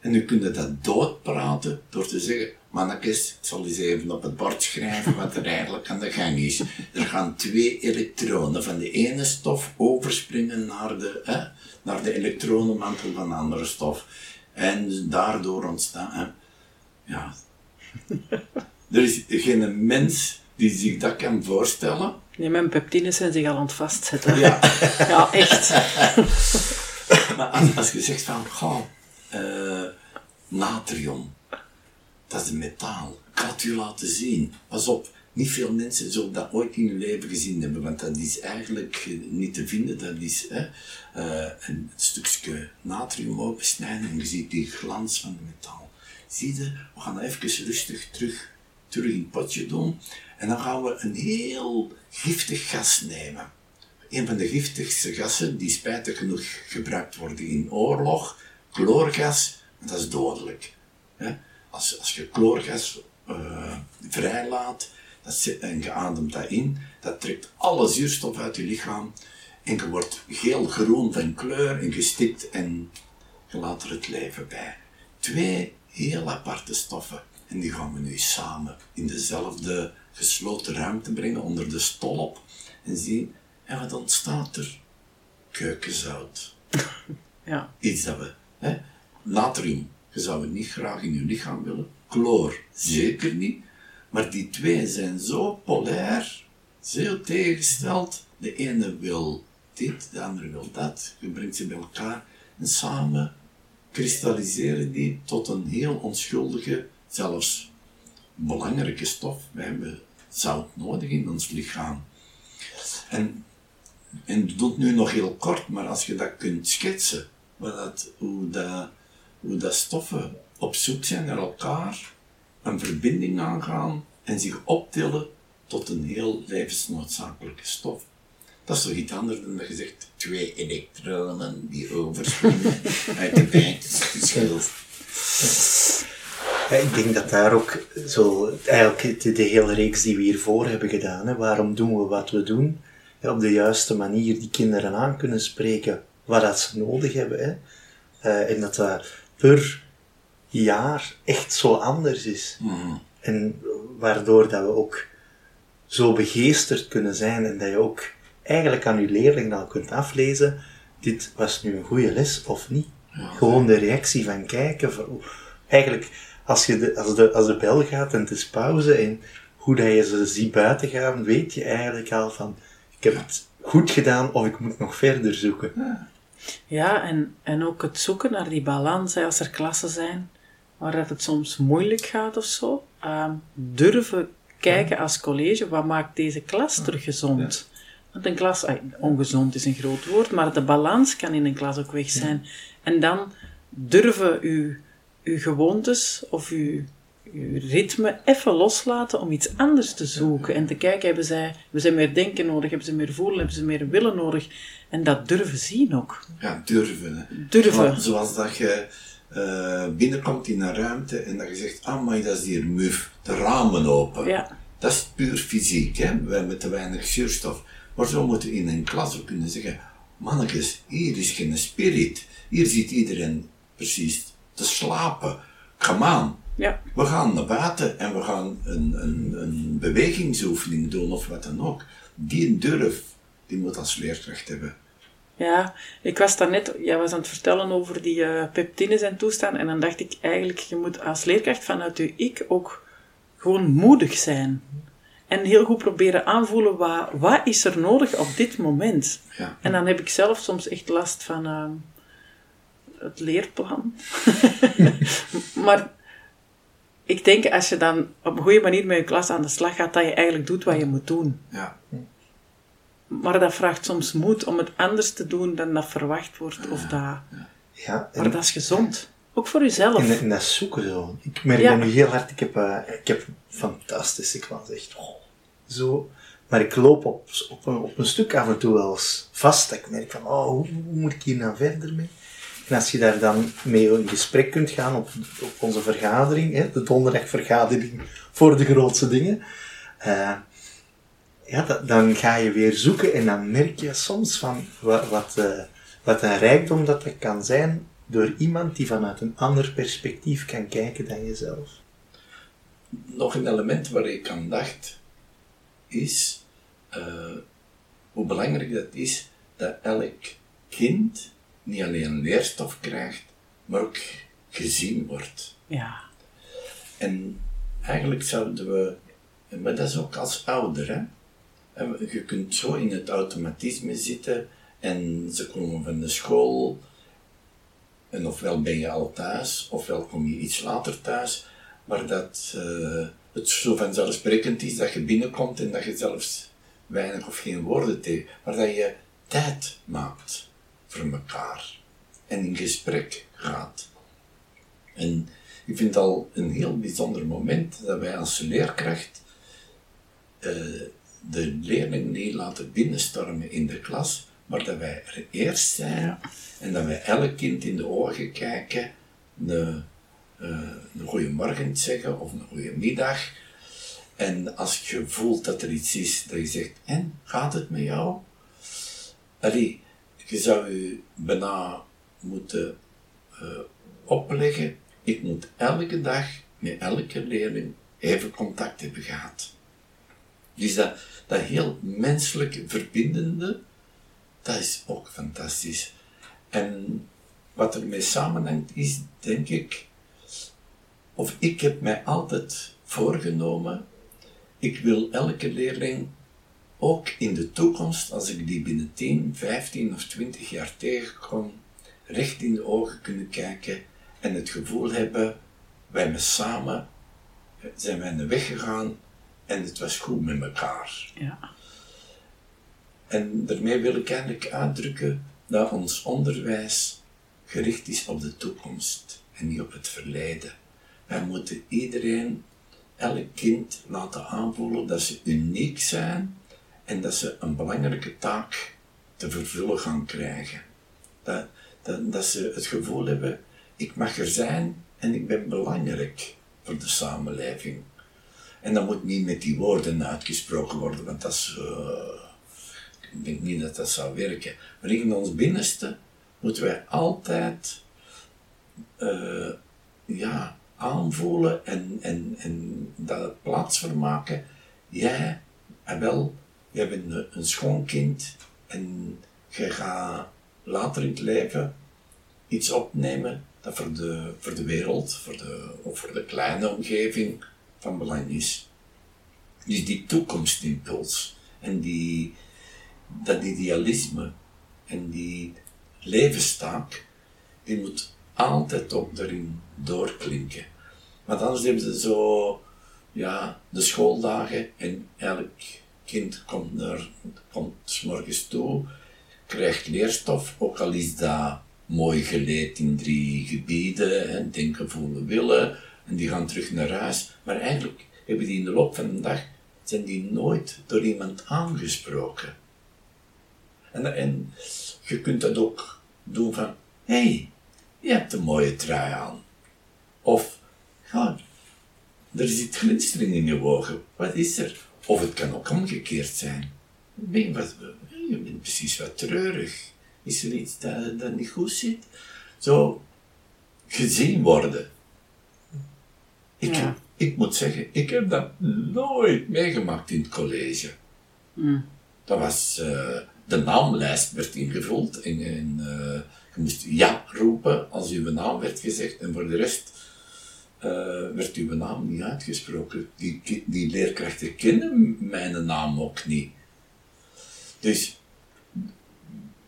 En nu kun je dat doodpraten door te zeggen, mannetjes, ik zal eens even op het bord schrijven wat er eigenlijk aan de gang is. Er gaan twee elektronen van de ene stof overspringen naar de, hè, naar de elektronenmantel van de andere stof. En daardoor ontstaan, hè, ja. er is geen mens die zich dat kan voorstellen. Nee, mijn peptines zijn zich al aan het vastzetten. Ja. Ja, echt. Maar als, als je zegt van, goh, eh, natrium, dat is een metaal. Ik ga het u laten zien. Pas op, niet veel mensen zullen dat ooit in hun leven gezien hebben, want dat is eigenlijk eh, niet te vinden. Dat is hè, eh, een stukje natrium opensnijden en je ziet die glans van het metaal. Zie je, we gaan even rustig terug, terug in het potje doen. En dan gaan we een heel giftig gas nemen. Een van de giftigste gassen die spijtig genoeg gebruikt worden in oorlog, chloorgas, dat is dodelijk. Als, als je chloorgas eh, vrijlaat dat zit, en je ademt dat in, dat trekt alle zuurstof uit je lichaam en je wordt geel-groen van kleur en gestikt en je laat er het leven bij. Twee heel aparte stoffen en die gaan we nu samen in dezelfde gesloten ruimte brengen onder de stolp en zien, en wat ontstaat er? Keukenzout. Ja. Iets dat we, hè, natrium, je zou het niet graag in je lichaam willen. Chloor, zeker niet. Maar die twee zijn zo polair, zo tegengesteld. De ene wil dit, de andere wil dat. Je brengt ze bij elkaar en samen kristalliseren die tot een heel onschuldige, zelfs belangrijke stof. We hebben zout nodig in ons lichaam. En, en doe het nu nog heel kort, maar als je dat kunt schetsen, dat, hoe, dat, hoe dat stoffen op zoek zijn naar elkaar, een verbinding aangaan en zich optillen tot een heel levensnoodzakelijke stof. Dat is toch iets anders dan dat je zegt twee elektronen die overspringen uit de bijtenschild. Ja, ik denk dat daar ook zo, eigenlijk de, de hele reeks die we hiervoor hebben gedaan, hè, waarom doen we wat we doen, hè, op de juiste manier die kinderen aan kunnen spreken wat dat ze nodig hebben. Hè. Eh, en dat dat per jaar echt zo anders is. En waardoor dat we ook zo begeesterd kunnen zijn en dat je ook eigenlijk aan je leerling dan kunt aflezen, dit was nu een goede les of niet. Gewoon de reactie van kijken. Van, eigenlijk, als, je de, als, de, als de bel gaat en het is pauze en hoe dat je ze ziet buiten gaan, weet je eigenlijk al van, ik heb het goed gedaan of ik moet nog verder zoeken. Ja, en, en ook het zoeken naar die balans, hè, als er klassen zijn waar dat het soms moeilijk gaat of zo. ehm, durven kijken als college, wat maakt deze klas terug gezond? Want een klas, ah, ongezond is een groot woord, maar de balans kan in een klas ook weg zijn. En dan durven uw, uw gewoontes of uw, uw ritme even loslaten om iets anders te zoeken. En te kijken, hebben zij, hebben zij meer denken nodig, hebben ze meer voelen, hebben ze meer willen nodig. En dat durven zien ook. Ja, durven. Hè. Durven. Zoals, zoals dat je eh, binnenkomt in een ruimte en dat je zegt, ah, maar dat is hier muf, de ramen open. Ja. Dat is puur fysiek, hè. we hebben te weinig zuurstof. Maar zo moeten we in een klas ook kunnen zeggen, mannetjes, hier is geen spirit. Hier zit iedereen precies te slapen. Come on. Ja. We gaan naar buiten en we gaan een, een, een bewegingsoefening doen of wat dan ook. Die durf, die moet als leerkracht hebben. Ja, ik was daarnet, jij was aan het vertellen over die eh, peptines en toestaan. En dan dacht ik eigenlijk, je moet als leerkracht vanuit je ik ook gewoon moedig zijn. En heel goed proberen aanvoelen, wat, wat is er nodig op dit moment? Ja. En dan heb ik zelf soms echt last van eh, het leerplan. maar ik denk, als je dan op een goede manier met je klas aan de slag gaat, dat je eigenlijk doet wat je moet doen. Ja. Maar dat vraagt soms moed om het anders te doen dan dat verwacht wordt. Of dat... Ja, en, Maar dat is gezond. Ook voor jezelf. en, en dat zoeken zo. Ik merk Ja. nu heel hard. Ik heb, eh, ik heb fantastische klas, echt. Oh, zo. Maar ik loop op, op, een, op een stuk af en toe wel eens vast. Dat ik merk van, oh, hoe, hoe moet ik hier nou verder mee? En als je daar dan mee in gesprek kunt gaan op, op onze vergadering, hè, de donderdagvergadering voor de grootste dingen, eh, ja, dat- dan ga je weer zoeken en dan merk je soms van wat, wat, eh, wat een rijkdom dat dat kan zijn door iemand die vanuit een ander perspectief kan kijken dan jezelf. Nog een element waar ik aan dacht, is eh, hoe belangrijk dat is dat elk kind niet alleen leerstof krijgt, maar ook gezien wordt. Ja. En eigenlijk zouden we, maar dat is ook als ouder, hè. En Je kunt zo in het automatisme zitten en ze komen van de school en ofwel ben je al thuis, ofwel kom je iets later thuis, maar dat eh, het zo vanzelfsprekend is dat je binnenkomt en dat je zelfs weinig of geen woorden tegen, maar dat je tijd maakt voor elkaar en in gesprek gaat. En ik vind het al een heel bijzonder moment dat wij als leerkracht eh, de leerling niet laten binnenstormen in de klas, maar dat wij er eerst zijn en dat wij elk kind in de ogen kijken, een, uh, een goede morgen zeggen of een goede middag. En als je voelt dat er iets is dat je zegt, en, gaat het met jou? Allee, je zou je bijna moeten uh, opleggen, ik moet elke dag met elke leerling even contact hebben gehad. Dus dat, dat heel menselijk verbindende, dat is ook fantastisch. En wat ermee samenhangt is, denk ik, of ik heb mij altijd voorgenomen, ik wil elke leerling ook in de toekomst, als ik die binnen 10, 15 of 20 jaar tegenkom, recht in de ogen kunnen kijken en het gevoel hebben, wij met samen zijn wij de weg gegaan en het was goed met elkaar. Ja. En daarmee wil ik eigenlijk uitdrukken dat ons onderwijs gericht is op de toekomst en niet op het verleden. Wij moeten iedereen, elk kind laten aanvoelen dat ze uniek zijn en dat ze een belangrijke taak te vervullen gaan krijgen. Dat, dat, dat ze het gevoel hebben, ik mag er zijn en ik ben belangrijk voor de samenleving. En dat moet niet met die woorden uitgesproken worden, want dat is, uh, ik denk niet dat dat zou werken. Maar in ons binnenste moeten wij altijd uh, ja, aanvoelen en, en, en dat plaats voor maken. Jij, en wel, jij bent een, een schoon kind en je gaat later in het leven iets opnemen dat voor de, voor de wereld, voor de, of voor de kleine omgeving van belang is. Dus die toekomstimpuls en die, dat idealisme en die levenstaak, die moet altijd ook erin doorklinken. Want anders hebben ze zo, ja, de schooldagen en elk kind komt, naar, komt s morgens toe, krijgt leerstof, ook al is dat mooi geleerd in drie gebieden, hè, denken, voelen, willen, en die gaan terug naar huis. Maar eigenlijk hebben die in de loop van de dag, zijn die nooit door iemand aangesproken. En, en je kunt dat ook doen van, hé, hey, je hebt een mooie trui aan. Of, ja, er zit glinstering in je ogen. Wat is er? Of het kan ook omgekeerd zijn. Ben wat, je bent precies wat treurig. Is er iets dat, dat niet goed zit? Zo gezien worden. Ik, Ja. ik moet zeggen, ik heb dat nooit meegemaakt in het college. Mm. Dat was, eh, de naamlijst werd ingevuld en, eh, je moest ja roepen als uw naam werd gezegd en voor de rest eh, werd uw naam niet uitgesproken. Die, die leerkrachten kennen mijn naam ook niet. Dus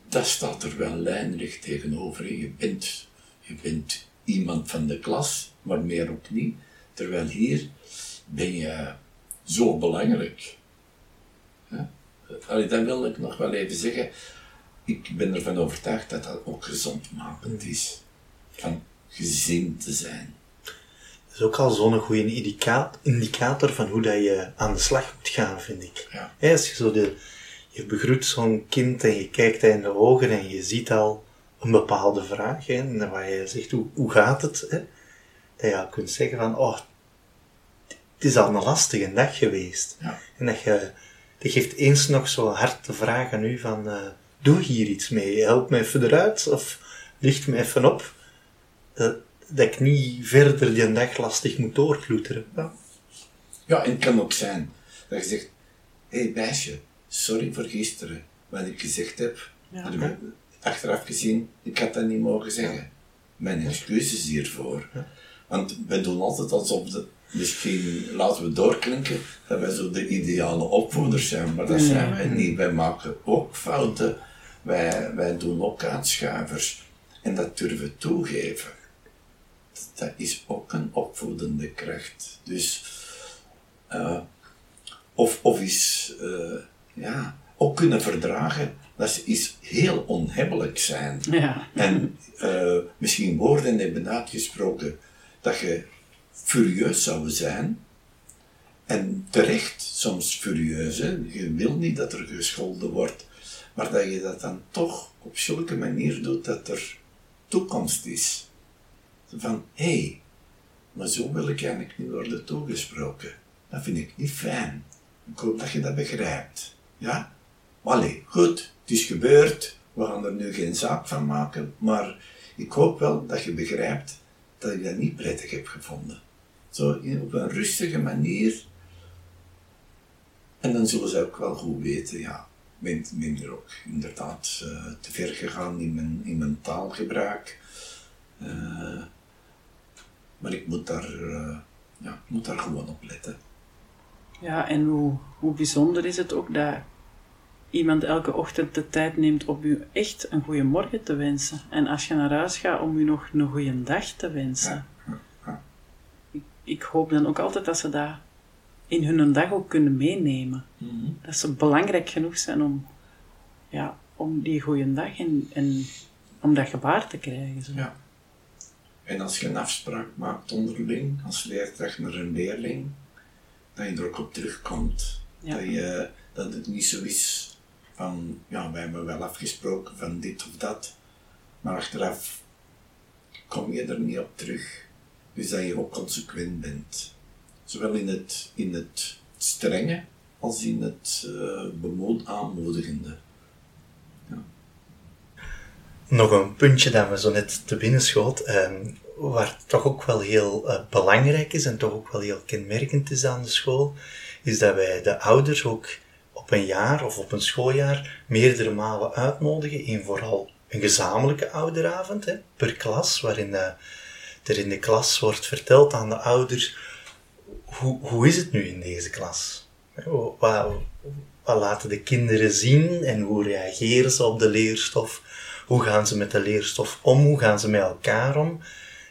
dat staat er wel lijnrecht tegenover. Je bent, je bent iemand van de klas, maar meer ook niet. Terwijl hier ben je zo belangrijk. Allee, dat wil ik nog wel even zeggen. Ik ben ervan overtuigd dat dat ook gezondmakend is. Van gezien te zijn. Dat is ook al zo'n goede indica- indicator van hoe dat je aan de slag moet gaan, vind ik. Ja. Als je zo de, je begroet zo'n kind en je kijkt hij in de ogen en je ziet al een bepaalde vraag, en waar je zegt, hoe, hoe gaat het? Hè? Dat je al kunt zeggen van, oh, het is al een lastige dag geweest. Ja. En dat je, dat geeft eens nog zo hard de vraag aan u van, eh, doe hier iets mee, help me even eruit, of licht me even op. Eh, dat ik niet verder die dag lastig moet doorkloeteren. Ja. Ja, en het kan ook zijn dat je zegt: Hé hey, meisje, sorry voor gisteren. Wat ik gezegd heb, Ja. we achteraf gezien, ik had dat niet mogen zeggen. mijn excuses hiervoor. Want wij doen altijd alsof de, misschien laten we doorklinken dat wij zo de ideale opvoeders zijn, maar dat zijn wij niet. Wij maken ook fouten, wij, wij doen ook uitschuivers. En dat durven toegeven, dat is ook een opvoedende kracht. Dus, uh, of, of is, uh, ja, ook kunnen verdragen dat ze iets heel onhebbelijk zijn. Ja. En uh, misschien woorden hebben uitgesproken dat je furieus zou zijn. En terecht soms furieus. Hè? Je wil niet dat er gescholden wordt. Maar dat je dat dan toch op zulke manier doet dat er toekomst is. Van, hé, hey, maar zo wil ik eigenlijk niet worden toegesproken. Dat vind ik niet fijn. Ik hoop dat je dat begrijpt. Ja? Allee, goed, het is gebeurd. We gaan er nu geen zaak van maken. Maar ik hoop wel dat je begrijpt dat ik dat niet prettig heb gevonden. Zo op een rustige manier. En dan zullen ze ook wel goed weten, ja, ben, ben er ook inderdaad uh, te ver gegaan in mijn, in mijn taalgebruik. Uh, maar ik moet daar, uh, ja, moet daar gewoon op letten. Ja, en hoe, hoe bijzonder is het ook dat iemand elke ochtend de tijd neemt om u echt een goede morgen te wensen. En als je naar huis gaat, om u nog een goede dag te wensen. Ik, hoop dan ook altijd dat ze dat in hun dag ook kunnen meenemen. Mhm. Dat ze belangrijk genoeg zijn om, ja, om die goede dag en, en om dat gebaar te krijgen. Zo. Ja. En als je een afspraak maakt onderling, als leerkracht naar een leerling, dat je er ook op terugkomt. Dat, je, dat het niet zo is van, ja, wij hebben wel afgesproken van dit of dat, maar achteraf kom je er niet op terug. Dus dat je ook consequent bent. Zowel in het, in het strenge als in het uh, aanmoedigende. Ja. Nog een puntje dat me zo net te binnen schoot, eh, waar toch ook wel heel uh, belangrijk is en toch ook wel heel kenmerkend is aan de school, is dat wij de ouders ook op een jaar of op een schooljaar meerdere malen uitnodigen in vooral een gezamenlijke ouderavond hè, per klas, waarin uh, er in de klas wordt verteld aan de ouders hoe, hoe is het nu in deze klas? Wat, wat laten de kinderen zien en hoe reageren ze op de leerstof? Hoe gaan ze met de leerstof om? Hoe gaan ze met elkaar om?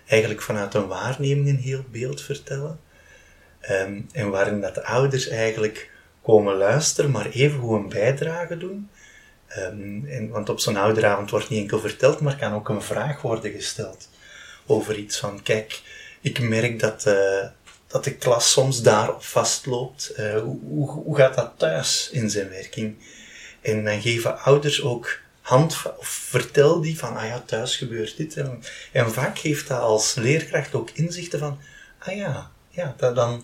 Eigenlijk vanuit een waarneming een heel beeld vertellen. Um, en waarin dat de ouders eigenlijk komen luisteren, maar even hoe een bijdrage doen. Um, en, want op zo'n ouderavond wordt niet enkel verteld, maar kan ook een vraag worden gesteld over iets van, kijk, ik merk dat, uh, dat de klas soms daarop vastloopt. Uh, hoe, hoe gaat dat thuis in zijn werking? En dan geven ouders ook hand, of vertel die van, ah ja, thuis gebeurt dit. En, en vaak geeft dat als leerkracht ook inzichten van, ah ja, ja, dan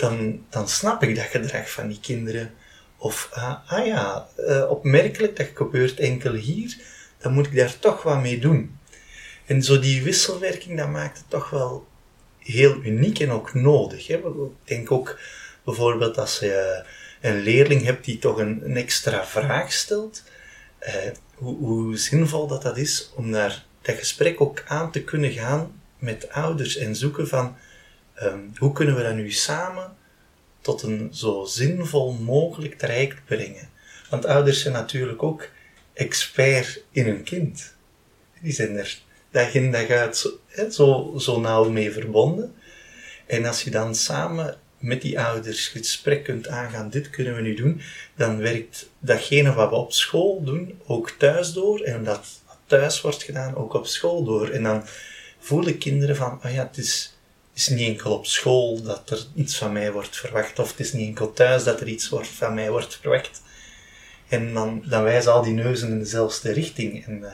dan, dan snap ik dat gedrag van die kinderen. Of, ah, ah ja, uh, opmerkelijk, dat gebeurt enkel hier, dan moet ik daar toch wat mee doen. En zo die wisselwerking, dat maakt het toch wel heel uniek en ook nodig. Hè? Ik denk ook bijvoorbeeld als je eh, een leerling hebt die toch een, extra vraag stelt, uh, hoe, hoe, zinvol dat dat is om daar dat gesprek ook aan te kunnen gaan met ouders en zoeken van Um, hoe kunnen we dat nu samen tot een zo zinvol mogelijk traject brengen? Want ouders zijn natuurlijk ook expert in hun kind. Die zijn er dag in dag uit zo, zo, nauw mee verbonden. En als je dan samen met die ouders gesprek kunt aangaan, dit kunnen we nu doen, dan werkt datgene wat we op school doen ook thuis door. En dat thuis wordt gedaan ook op school door. En dan voelen kinderen van, oh ja, het is, is niet enkel op school dat er iets van mij wordt verwacht, of het is niet enkel thuis dat er iets wordt, van mij wordt verwacht. En dan, dan wijzen al die neuzen in dezelfde richting. En uh,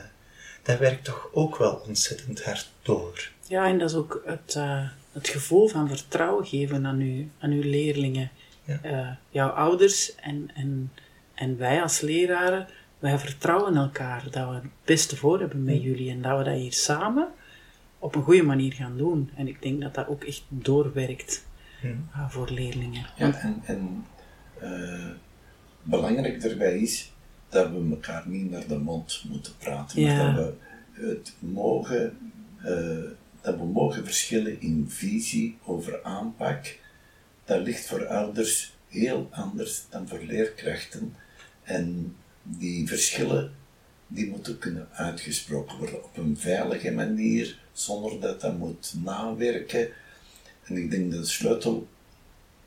dat werkt toch ook wel ontzettend hard door. Ja, en dat is ook het, uh, het gevoel van vertrouwen geven aan, u, aan uw leerlingen. Ja. Uh, jouw ouders en, en, en wij als leraren, wij vertrouwen elkaar dat we het beste voor hebben met jullie en dat we dat hier samen op een goede manier gaan doen. En ik denk dat dat ook echt doorwerkt hmm. uh, voor leerlingen. Ja, en, en uh, belangrijk daarbij is dat we elkaar niet naar de mond moeten praten, ja. maar dat we het mogen eh, dat we mogen verschillen in visie over aanpak. Dat ligt voor ouders heel anders dan voor leerkrachten. En die verschillen die moeten kunnen uitgesproken worden op een veilige manier, zonder dat dat moet nawerken. En ik denk dat de sleutel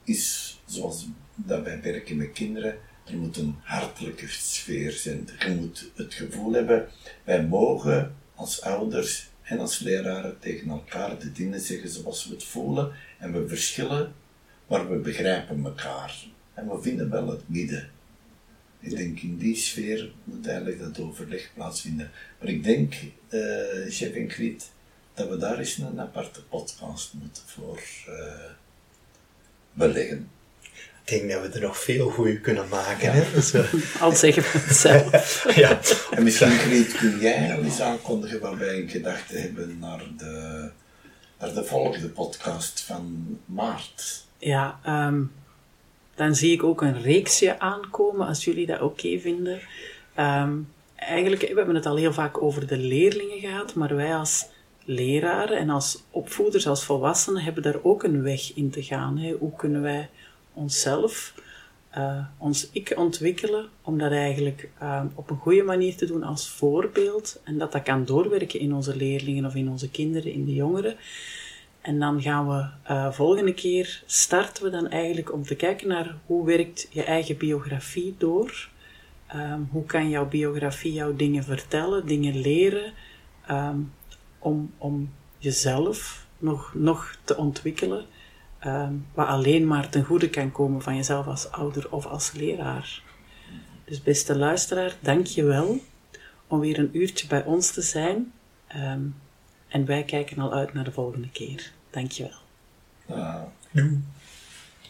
is, zoals dat wij werken met kinderen, er moet een hartelijke sfeer zijn. Je moet het gevoel hebben, wij mogen als ouders en als leraren tegen elkaar de dingen zeggen zoals we het voelen. En we verschillen, maar we begrijpen elkaar. En we vinden wel het midden. Ik denk in die sfeer moet eigenlijk dat overleg plaatsvinden. Maar ik denk, uh, chef en Griet, dat we daar eens een aparte podcast moeten voor uh, beleggen. Ik denk dat we er nog veel goede kunnen maken. Hè? Dus, uh... Al zeggen we het zelf. ja. En misschien, Griet, kun jij al eens aankondigen waar wij een gedachte hebben naar de, naar de volgende podcast van maart? Ja, um, dan zie ik ook een reeksje aankomen, als jullie dat oké vinden. Um, eigenlijk, we hebben het al heel vaak over de leerlingen gehad, maar wij als leraren en als opvoeders, als volwassenen, hebben daar ook een weg in te gaan. Hè. Hoe kunnen wij onszelf, uh, ons ik ontwikkelen, om dat eigenlijk uh, op een goede manier te doen als voorbeeld en dat dat kan doorwerken in onze leerlingen of in onze kinderen, in de jongeren. En dan gaan we uh, volgende keer starten we dan eigenlijk om te kijken naar hoe werkt je eigen biografie door. Um, hoe kan jouw biografie jouw dingen vertellen, dingen leren, um, om, om jezelf nog, nog te ontwikkelen, um, wat alleen maar ten goede kan komen van jezelf als ouder of als leraar. Dus beste luisteraar, dank je wel om weer een uurtje bij ons te zijn. En wij kijken al uit naar de volgende keer. Dankjewel. Uh,